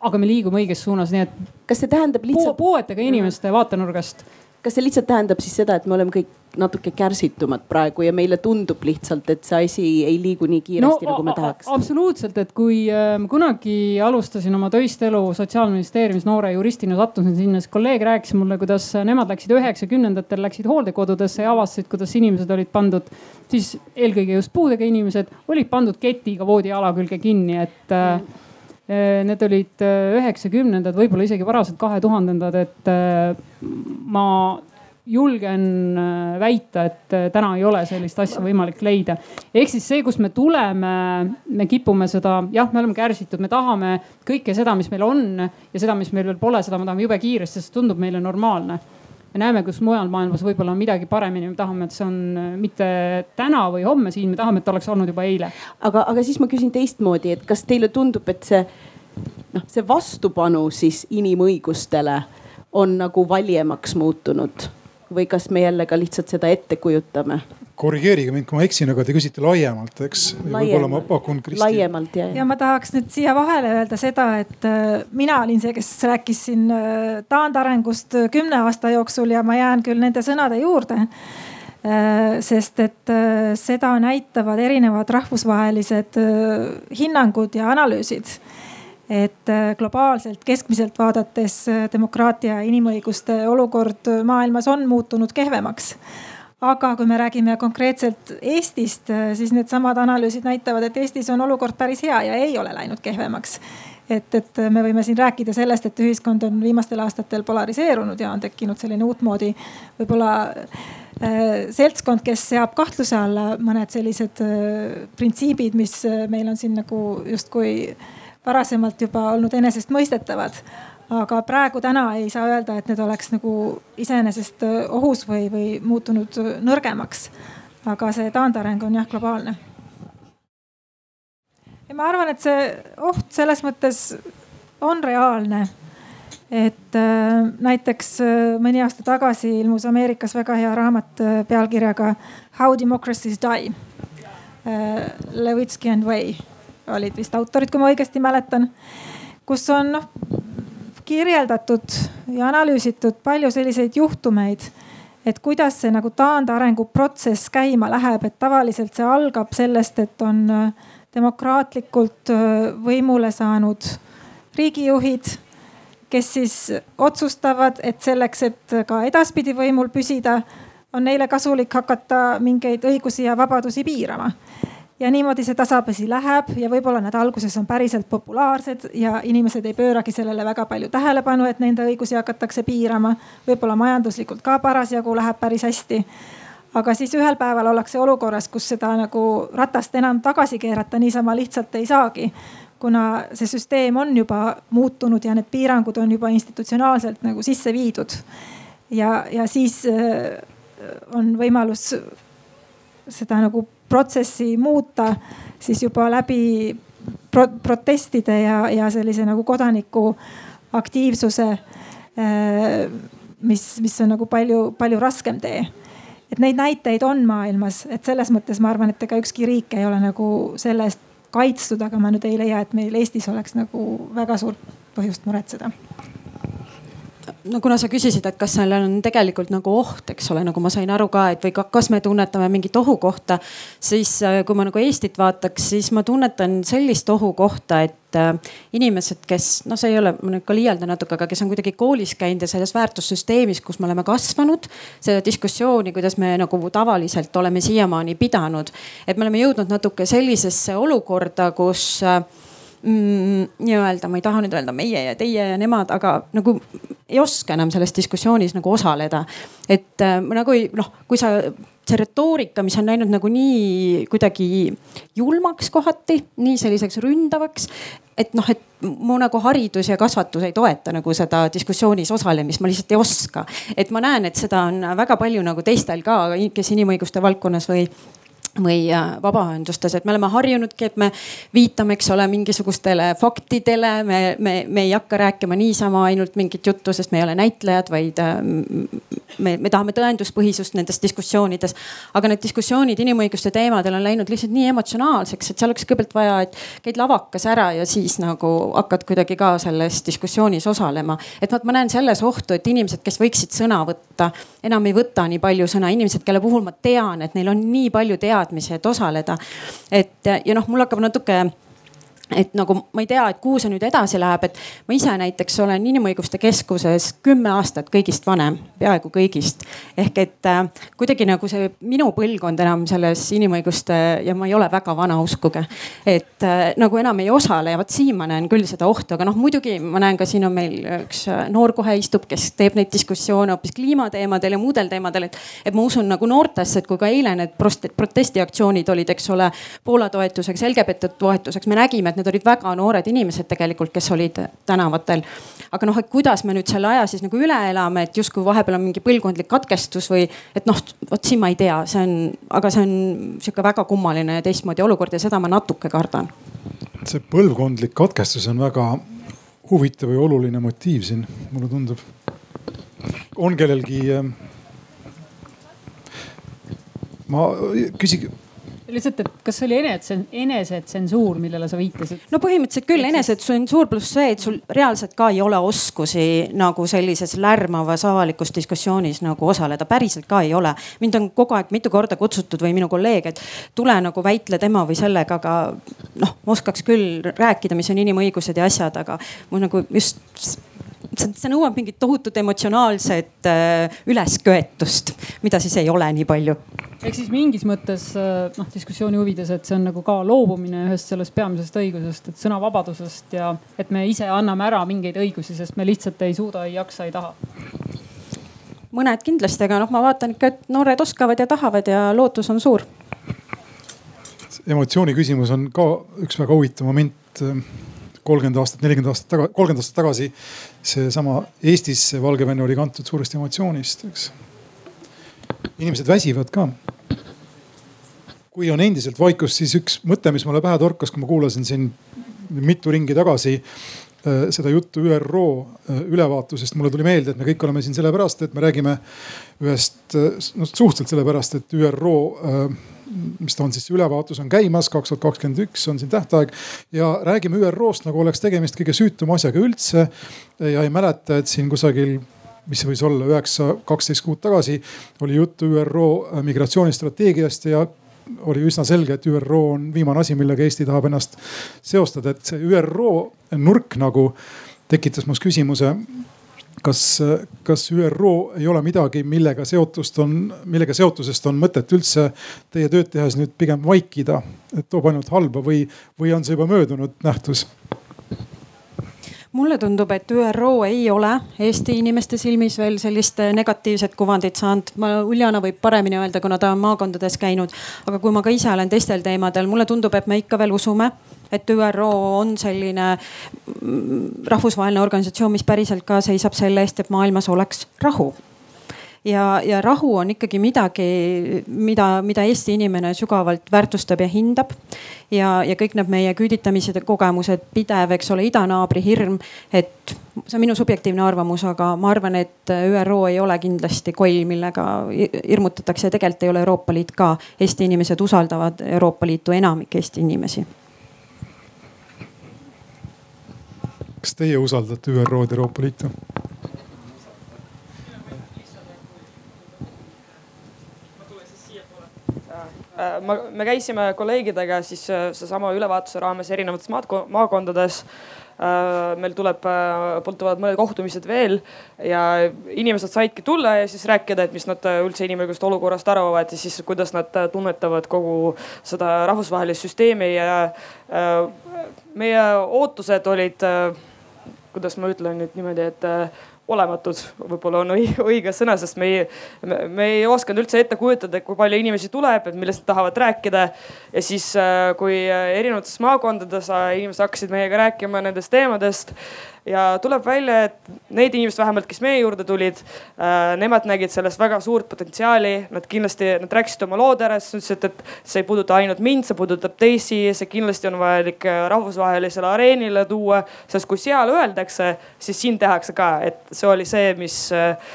aga me liigume õiges suunas, nii et. kas see tähendab lihtsalt. puuetega inimeste vaatenurgast. Kas see lihtsalt tähendab siis seda, et me oleme kõik natuke kärsitumad praegu ja meile tundub lihtsalt, et see asi ei liigu nii kiiresti no,, nagu me tahaks. absoluutselt, et kui äh, kunagi alustasin oma töist elu sotsiaalministeeriumis noore juristina, sattusin sinna, siis kolleeg rääkis mulle, kuidas nemad läksid üheksakümnendatel, läksid hooldekodudesse ja avastasid, kuidas inimesed olid pandud, siis eelkõige just puudega inimesed olid pandud ketiga voodiala külge kinni, et äh Need olid äh, üheksakümnendad, võib-olla isegi varased kahe tuhandendad, et äh, ma julgen äh, väita, et äh, täna ei ole sellist asja võimalik leida. ehk siis see, kust me tuleme, me kipume seda, jah, me oleme kärsitud, me tahame kõike seda, mis meil on ja seda, mis meil veel pole, seda me tahame jube kiiresti, sest tundub meile normaalne me näeme, kus mujal maailmas võib-olla on midagi paremini, me tahame, et see on äh, mitte täna või homme siin, me tahame, et oleks olnud juba eile. aga, aga siis ma küsin teistmoodi, et kas teile tundub, et see noh, see vastupanu siis inimõigustele on nagu valjemaks muutunud või kas me jälle ka lihtsalt seda ette kujutame? Korrigeerige mind, kui ma eksin, aga te küsite laiemalt, eks? võib-olla ma pakun Kristi. laiemalt ja, ja.. ma tahaks nüüd siia vahele öelda seda, et äh, mina olin see, kes rääkis siin äh, taandarengust äh, kümne aasta jooksul ja ma jään küll nende sõnade juurde sest et seda näitavad erinevad rahvusvahelised hinnangud ja analüüsid et globaalselt keskmiselt vaadates demokraatia ja inimõiguste olukord maailmas on muutunud kehvemaks aga kui me räägime konkreetselt Eestist, äh, siis needsamad analüüsid näitavad, et Eestis on olukord päris hea ja ei ole läinud kehvemaks. et, et me võime siin rääkida sellest, et ühiskond on viimastel aastatel polariseerunud ja on tekkinud selline uutmoodi võib-olla seltskond, kes seab kahtluse alla mõned sellised printsiibid, mis meil on siin nagu justkui varasemalt juba olnud enesestmõistetavad. Aga praegu täna ei saa öelda, et need oleks nagu iseenesest ohus või, või muutunud nõrgemaks. aga see taandareng on jah globaalne. ja ma arvan, et see oht selles mõttes on reaalne et äh, näiteks äh, mõni aasta tagasi ilmus Ameerikas väga hea raamat äh, pealkirjaga How democracies die äh,. Levitsky and Way olid vist autorid, kui ma õigesti mäletan, kus on noh kirjeldatud ja analüüsitud palju selliseid juhtumeid, et kuidas see nagu taandarengu protsess käima läheb, et tavaliselt see algab sellest, et on demokraatlikult võimule saanud riigijuhid, kes siis otsustavad, et selleks, et ka edaspidi võimul püsida, on neile kasulik hakata mingeid õigusi ja vabadusi piirama ja niimoodi see tasapisi läheb ja võib-olla nad alguses on päriselt populaarsed ja inimesed ei pööragi sellele väga palju tähelepanu, et nende õigusi hakatakse piirama. võib-olla majanduslikult ka parasjagu läheb päris hästi. aga siis ühel päeval ollakse olukorras, kus seda nagu ratast enam tagasi keerata niisama lihtsalt ei saagi kuna see süsteem on juba muutunud ja need piirangud on juba institutsionaalselt nagu sisse viidud. ja, ja siis äh, on võimalus seda nagu protsessi muuta, siis juba läbi pro protestide ja, ja sellise nagu kodaniku aktiivsuse, mis, mis on nagu palju-palju raskem tee. Et neid näiteid on maailmas, et selles mõttes ma arvan, et ega ükski riik ei ole nagu selle eest kaitstud, aga ma nüüd ei leia, et meil Eestis oleks nagu väga suurt põhjust muretseda no kuna sa küsisid, et kas sellel on tegelikult nagu oht, eks ole, nagu ma sain aru ka, et või ka, kas me tunnetame mingit ohukohta, siis äh, kui ma nagu Eestit vaataks, siis ma tunnetan sellist ohukohta, et äh, inimesed, kes noh, see ei ole, ma nüüd ka liialdan natuke, aga kes on kuidagi koolis käinud ja selles väärtussüsteemis, kus me oleme kasvanud, seda diskussiooni, kuidas me nagu tavaliselt oleme siiamaani pidanud, et me oleme jõudnud natuke sellisesse olukorda, kus äh, mm, nii-öelda, ma ei taha nüüd öelda meie ja teie ja nemad, aga nagu ei oska enam selles diskussioonis nagu osaleda. et äh, nagu noh, kui sa see retoorika, mis on läinud nagu nii kuidagi julmaks kohati, nii selliseks ründavaks. et noh, et mu nagu haridus ja kasvatus ei toeta nagu seda diskussioonis osalemist, ma lihtsalt ei oska. et ma näen, et seda on väga palju nagu teistel ka, kes inimõiguste valdkonnas või või äh, vabaühendustes, et me oleme harjunudki, et me viitame, eks ole, mingisugustele faktidele, me, me, me ei hakka rääkima niisama ainult mingit juttu, sest me ei ole näitlejad, vaid äh, me, me tahame tõenduspõhisust nendes diskussioonides. aga need diskussioonid inimõiguste teemadel on läinud lihtsalt nii emotsionaalseks, et seal oleks kõigepealt vaja, et käid lavakas ära ja siis nagu hakkad kuidagi ka selles diskussioonis osalema. et vot ma näen selles ohtu, et inimesed, kes võiksid sõna võtta, enam ei võta nii palju sõna, inimesed, kelle puhul ma tean, et neil on nii palju teadmisi teadmisi, et osaleda. et ja noh, mul hakkab natuke et nagu ma ei tea, et kuhu see nüüd edasi läheb, et ma ise näiteks olen Inimõiguste Keskuses kümme aastat kõigist vanem, peaaegu kõigist. ehk et äh, kuidagi nagu see minu põlvkond enam selles inimõiguste ja ma ei ole väga vana, uskuge. et äh, nagu enam ei osale ja vot siin ma näen küll seda ohtu, aga noh, muidugi ma näen ka siin on meil üks äh, noor kohe istub, kes teeb neid diskussioone hoopis kliimateemadel ja muudel teemadel, et, et ma usun nagu noortesse, et kui ka eile need protestiaktsioonid olid, eks ole, Poola toetuseks, LGBT toetuseks, me nägime, et need olid väga noored inimesed tegelikult, kes olid tänavatel. aga noh, et kuidas me nüüd selle aja siis nagu üle elame, et justkui vahepeal on mingi põlvkondlik katkestus või et noh, vot siin ma ei tea, see on, aga see on sihuke väga kummaline ja teistmoodi olukord ja seda ma natuke kardan. see põlvkondlik katkestus on väga huvitav ja oluline motiiv siin, mulle tundub. on kellelgi ma küsin lihtsalt, et kas see oli enesetsensuur, millele sa viitasid? no põhimõtteliselt küll enesetsensuur pluss see, et sul reaalselt ka ei ole oskusi nagu sellises lärmavas avalikus diskussioonis nagu osaleda, päriselt ka ei ole. mind on kogu aeg mitu korda kutsutud või minu kolleeg, et tule nagu väitle tema või sellega, aga noh, oskaks küll rääkida, mis on inimõigused ja asjad, aga mul nagu just see, see nõuab mingit tohutut emotsionaalset äh, ülesköetust, mida siis ei ole nii palju. ehk siis mingis mõttes äh, noh, diskussiooni huvides, et see on nagu ka loobumine ühest sellest peamisest õigusest, et sõnavabadusest ja et me ise anname ära mingeid õigusi, sest me lihtsalt ei suuda, ei jaksa, ei taha mõned kindlasti, aga noh, ma vaatan ikka, et noored oskavad ja tahavad ja lootus on suur. emotsiooni küsimus on ka üks väga huvitav moment kolmkümmend aastat, nelikümmend aastat tagasi, kolmkümmend aastat tagasi seesama Eestisse Valgevene oli kantud suuresti emotsioonist, eks. inimesed väsivad ka. kui on endiselt vaikus, siis üks mõte, mis mulle pähe torkas, kui ma kuulasin siin mitu ringi tagasi äh, seda juttu ÜRO äh, ülevaatusest, mulle tuli meelde, et me kõik oleme siin sellepärast, et me räägime ühest, noh suhteliselt sellepärast, et ÜRO mis ta on siis, ülevaatus on käimas, kaks tuhat kakskümmend üks on siin tähtaeg. ja räägime ÜRO-st nagu oleks tegemist kõige süütuma asjaga üldse. ja ei mäleta, et siin kusagil mis võis olla, üheksa, kaksteist kuud tagasi oli juttu ÜRO migratsioonistrateegiast ja oli üsna selge, et ÜRO on viimane asi, millega Eesti tahab ennast seostada, et see ÜRO nurk nagu tekitas must küsimuse kas, kas ÜRO ei ole midagi, millega seotust on, millega seotusest on mõtet üldse teie tööd tehes nüüd pigem vaikida, et toob ainult halba või, või on see juba möödunud nähtus? Mulle tundub, et ÜRO ei ole Eesti inimeste silmis veel sellist negatiivset kuvandit saanud. ma, Uljana võib paremini öelda, kuna ta on maakondades käinud. aga kui ma ka ise olen teistel teemadel, mulle tundub, et me ikka veel usume et ÜRO on selline mm, rahvusvaheline organisatsioon, mis päriselt ka seisab selle eest, et maailmas oleks rahu ja, ja rahu on ikkagi midagi, mida, mida Eesti inimene sügavalt väärtustab ja hindab. ja, ja kõik need meie küüditamised ja kogemused, pidev, eks ole, idanaabri hirm, et see on minu subjektiivne arvamus, aga ma arvan, et ÜRO ei ole kindlasti koll, millega hirmutatakse ja tegelikult ei ole Euroopa Liit ka. Eesti inimesed usaldavad Euroopa Liitu, enamik Eesti inimesi kas teie usaldate ÜRO-d, Euroopa Liitu? Ma, me käisime kolleegidega siis äh, seesama ülevaatuse raames erinevates maakondades. Äh, meil tuleb, tulevad mõned kohtumised veel ja inimesed saidki tulla ja siis rääkida, et mis nad üldse inimõiguste olukorrast arvavad ja siis kuidas nad tunnetavad kogu seda rahvusvahelist süsteemi ja meie ootused olid kuidas ma ütlen nüüd niimoodi, et äh, olematud võib-olla on õige sõna, sest me ei, me ei osanud üldse ette kujutada, kui palju inimesi tuleb, et millest nad tahavad rääkida. ja siis, äh, kui erinevates maakondades äh, inimesed hakkasid meiega rääkima nendest teemadest ja tuleb välja, et need inimesed vähemalt, kes meie juurde tulid äh,, nemad nägid selles väga suurt potentsiaali. Nad kindlasti, nad rääkisid oma lood ära, siis ütlesid, et see ei puuduta ainult mind, see puudutab teisi, see kindlasti on vajalik äh, rahvusvahelisele areenile tuua. sest kui seal öeldakse, siis siin tehakse ka, et see oli see, mis äh,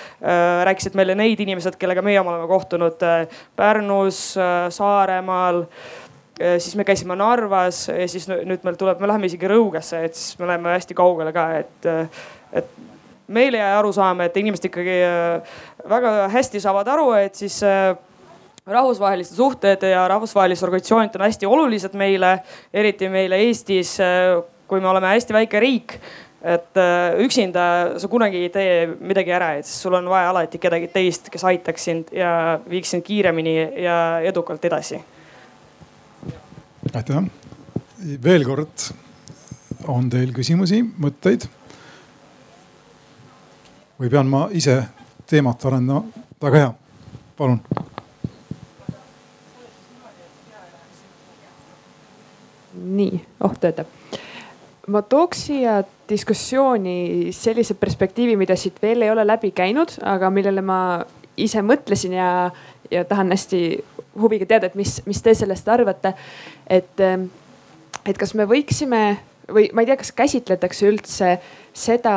rääkisid meile need inimesed, kellega meie oleme kohtunud Pärnus Saaremaal siis me käisime Narvas ja siis nüüd meil tuleb, me läheme isegi Rõugesse, et siis me läheme hästi kaugele ka, et, äh, et meile jäi arusaam, et inimesed ikkagi äh, väga hästi saavad aru, et siis rahvusvahelised suhted ja rahvusvahelised organisatsioonid on hästi olulised meile, eriti meile Eestis, kui me oleme hästi väike riik et üksinda sa kunagi ei tee midagi ära, et sul on vaja alati kedagi teist, kes aitaks sind ja viiks sind kiiremini ja edukalt edasi aitäh. veel kord, on teil küsimusi, mõtteid? või pean ma ise teemat arendama? väga hea, palun. nii, oh töötab. ma tooks siia diskussiooni sellise perspektiivi, mida siit veel ei ole läbi käinud, aga millele ma ise mõtlesin ja, ja tahan hästi huviga teada, et mis, mis te sellest arvate. Et, ähm, et kas me võiksime või ma ei tea, kas käsitletakse üldse seda,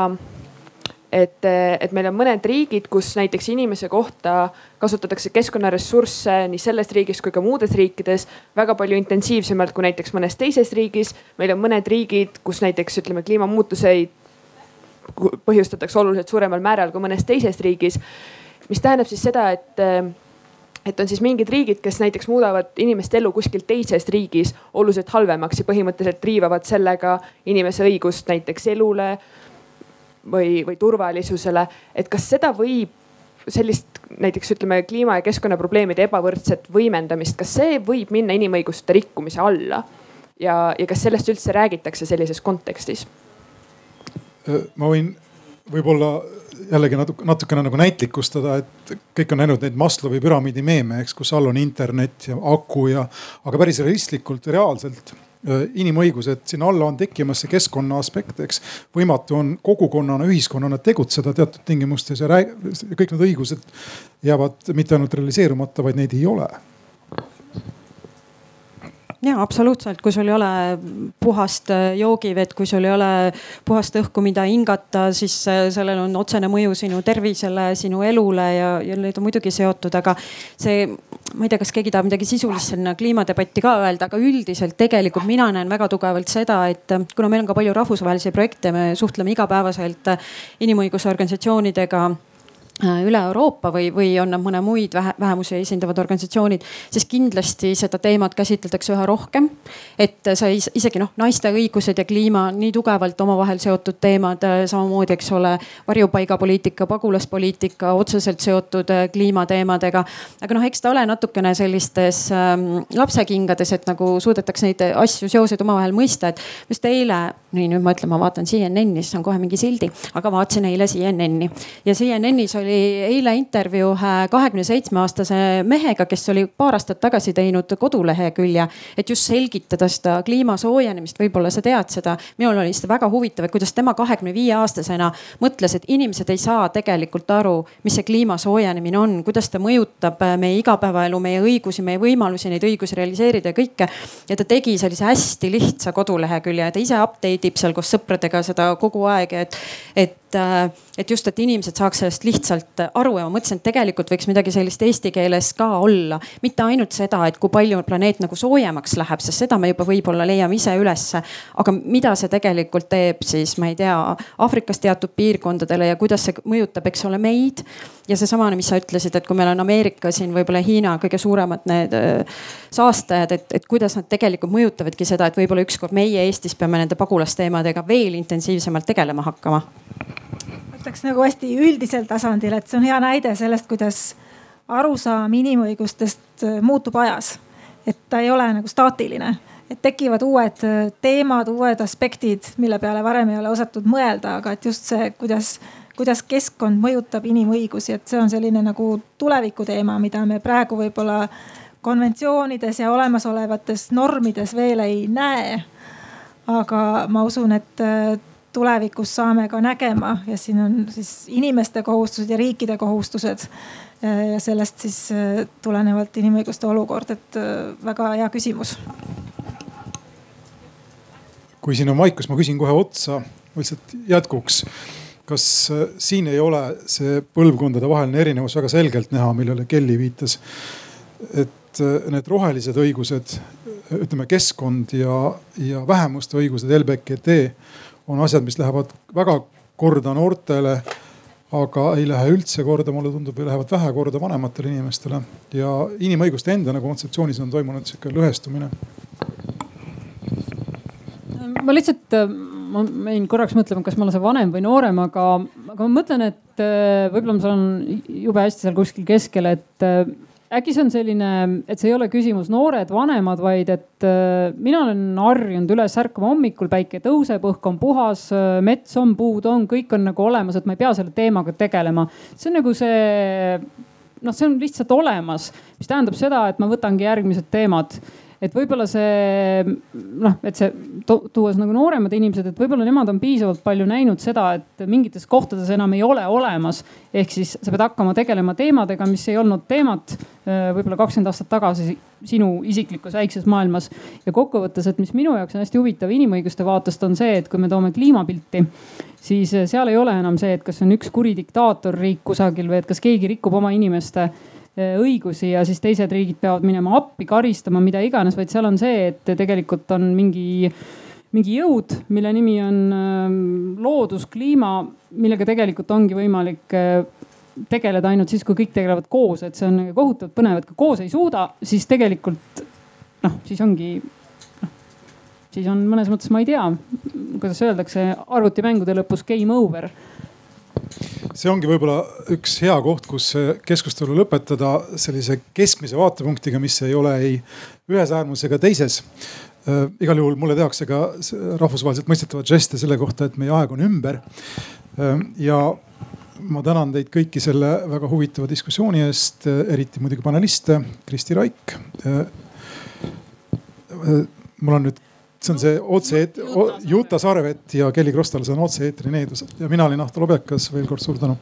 et, et meil on mõned riigid, kus näiteks inimese kohta kasutatakse keskkonnaressursse nii selles riigis kui ka muudes riikides väga palju intensiivsemalt kui näiteks mõnes teises riigis. meil on mõned riigid, kus näiteks ütleme kliimamuutuseid põhjustatakse oluliselt suuremal määral kui mõnes teises riigis. mis tähendab siis seda, et et on siis mingid riigid, kes näiteks muudavad inimeste elu kuskil teises riigis oluliselt halvemaks ja põhimõtteliselt riivavad sellega inimese õigust näiteks elule või, või turvalisusele. et kas seda võib sellist näiteks ütleme kliima ja keskkonnaprobleemide ebavõrdset võimendamist, kas see võib minna inimõiguste rikkumise alla? ja, ja kas sellest üldse räägitakse sellises kontekstis? ma võin võib-olla jällegi natuke, natukene nagu näitlikustada, et kõik on näinud neid Maslowi püramiidi meeme, eks, kus all on internet ja aku ja, aga päris realistlikult, reaalselt äh, inimõigused, sinna alla on tekkimas see keskkonna aspekt, eks. võimatu on kogukonnana, ühiskonnana tegutseda teatud tingimustes ja kõik need õigused jäävad mitte ainult realiseerumata, vaid neid ei ole ja absoluutselt, kui sul ei ole puhast äh, joogivett, kui sul ei ole puhast õhku, mida hingata, siis äh, sellel on otsene mõju sinu tervisele, sinu elule ja, ja need on muidugi seotud, aga see, ma ei tea, kas keegi tahab midagi sisulist sinna kliimadebatti ka öelda, aga üldiselt tegelikult mina näen väga tugevalt seda, et äh, kuna meil on ka palju rahvusvahelisi projekte, me suhtleme igapäevaselt inimõiguse organisatsioonidega üle Euroopa või, või on nad mõne muid vähe, vähemusi esindavad organisatsioonid, siis kindlasti seda teemat käsitletakse üha rohkem. et sa isegi noh, naiste õigused ja kliima nii tugevalt omavahel seotud teemad, äh, samamoodi, eks ole, varjupaigapoliitika, pagulaspoliitika otseselt seotud äh, kliimateemadega. aga noh, eks ta ole natukene sellistes ähm, lapsekingades, et nagu suudetakse neid asju, seoseid omavahel mõista, et just eile, nii nüüd ma ütlen, ma vaatan CNN-i, siis on kohe mingi sildi, aga vaatasin eile CNN-i ja CNN-is oli oli eile intervjuu kahekümne seitsme aastase mehega, kes oli paar aastat tagasi teinud kodulehekülje, et just selgitada seda kliima soojenemist, võib-olla sa tead seda. minul oli seda väga huvitav, et kuidas tema kahekümne viie aastasena mõtles, et inimesed ei saa tegelikult aru, mis see kliima soojenemine on, kuidas ta mõjutab meie igapäevaelu, meie õigusi, meie võimalusi neid õigusi realiseerida ja kõike. ja ta tegi sellise hästi lihtsa kodulehekülje ja ta ise update ib seal koos sõpradega seda kogu aeg, et, et et, et just, et inimesed saaks sellest lihtsalt aru ja ma mõtlesin, et tegelikult võiks midagi sellist eesti keeles ka olla. mitte ainult seda, et kui palju planeet nagu soojemaks läheb, sest seda me juba võib-olla leiame ise ülesse. aga mida see tegelikult teeb siis, ma ei tea, Aafrikas teatud piirkondadele ja kuidas see mõjutab, eks ole, meid. Ja seesamane, mis sa ütlesid, et kui meil on Ameerika siin võib-olla Hiina kõige suuremad need saastajad, et, et kuidas nad tegelikult mõjutavadki seda, et võib-olla ükskord meie Eestis peame nende pagulasteemadega veel intensiivsemalt tegelema hakkama ütleks nagu hästi üldisel tasandil, et see on hea näide sellest, kuidas arusaam inimõigustest äh, muutub ajas. et ta ei ole nagu staatiline, et tekivad uued äh, teemad, uued aspektid, mille peale varem ei ole osatud mõelda, aga et just see, kuidas, kuidas keskkond mõjutab inimõigusi, et see on selline nagu tuleviku teema, mida me praegu võib-olla konventsioonides ja olemasolevates normides veel ei näe. aga ma usun, et äh, tulevikus saame ka nägema ja siin on siis inimeste kohustused ja riikide kohustused. ja sellest siis äh, tulenevalt inimõiguste olukord, et äh, väga hea küsimus. kui siin on vaikus, ma küsin kohe otsa, lihtsalt jätkuks. Kas äh, siin ei ole see põlvkondade vaheline erinevus väga selgelt näha, millele Kelly viitas? et need rohelised õigused, ütleme keskkond ja, ja vähemuste õigused, LBGT on asjad, mis lähevad väga korda noortele, aga ei lähe üldse korda, mulle tundub, või lähevad vähe korda vanematele inimestele. ja inimõiguste enda nagu kontseptsioonis on toimunud sihuke lõhestumine. ma lihtsalt, ma jäin korraks mõtlema, kas ma olen see vanem või noorem, aga, aga ma mõtlen, et äh, võib-olla ma saan jube hästi seal kuskil keskel, et äh, äkki see on selline, et see ei ole küsimus noored, vanemad, vaid et äh, mina olen harjunud üles ärkama hommikul, päike tõuseb, õhk on puhas, mets on, puud on, kõik on nagu olemas, et ma ei pea selle teemaga tegelema. see on nagu see, noh, see on lihtsalt olemas, mis tähendab seda, et ma võtangi järgmised teemad et võib-olla see noh, et see tuues nagu nooremad inimesed, et võib-olla nemad on piisavalt palju näinud seda, et mingites kohtades enam ei ole olemas. ehk siis sa pead hakkama tegelema teemadega, mis ei olnud teemad äh, võib-olla kakskümmend aastat tagasi sinu isiklikus väikses maailmas. ja kokkuvõttes, et mis minu jaoks on hästi huvitav inimõiguste vaatest, on see, et kui me toome kliimapilti, siis äh, seal ei ole enam see, et kas on üks kuri diktaatorriik kusagil või et kas keegi rikub oma inimeste õigusi ja siis teised riigid peavad minema appi, karistama, mida iganes, vaid seal on see, et tegelikult on mingi, mingi jõud, mille nimi on ähm, loodus, kliima, millega tegelikult ongi võimalik äh, tegeleda ainult siis, kui kõik tegelevad koos, et see on kohutavalt põnev, et kui koos ei suuda, siis tegelikult noh, siis ongi noh, siis on mõnes mõttes, ma ei tea, kuidas öeldakse, arvutimängude lõpus game over see ongi võib-olla üks hea koht, kus keskustelu lõpetada sellise keskmise vaatepunktiga, mis ei ole ei ühes äärmuses ega teises äh,. igal juhul mulle tehakse ka rahvusvaheliselt mõistetavaid žeste selle kohta, et meie aeg on ümber äh,. ja ma tänan teid kõiki selle väga huvitava diskussiooni eest, eriti muidugi paneliste, Kristi Raik äh,. äh mul on nüüd see on see otse, Juta Sarvet. Ja Kelly Krostal, see on otse-eetri needus ja mina olin Ahto Lobekas, veel kord suur tänu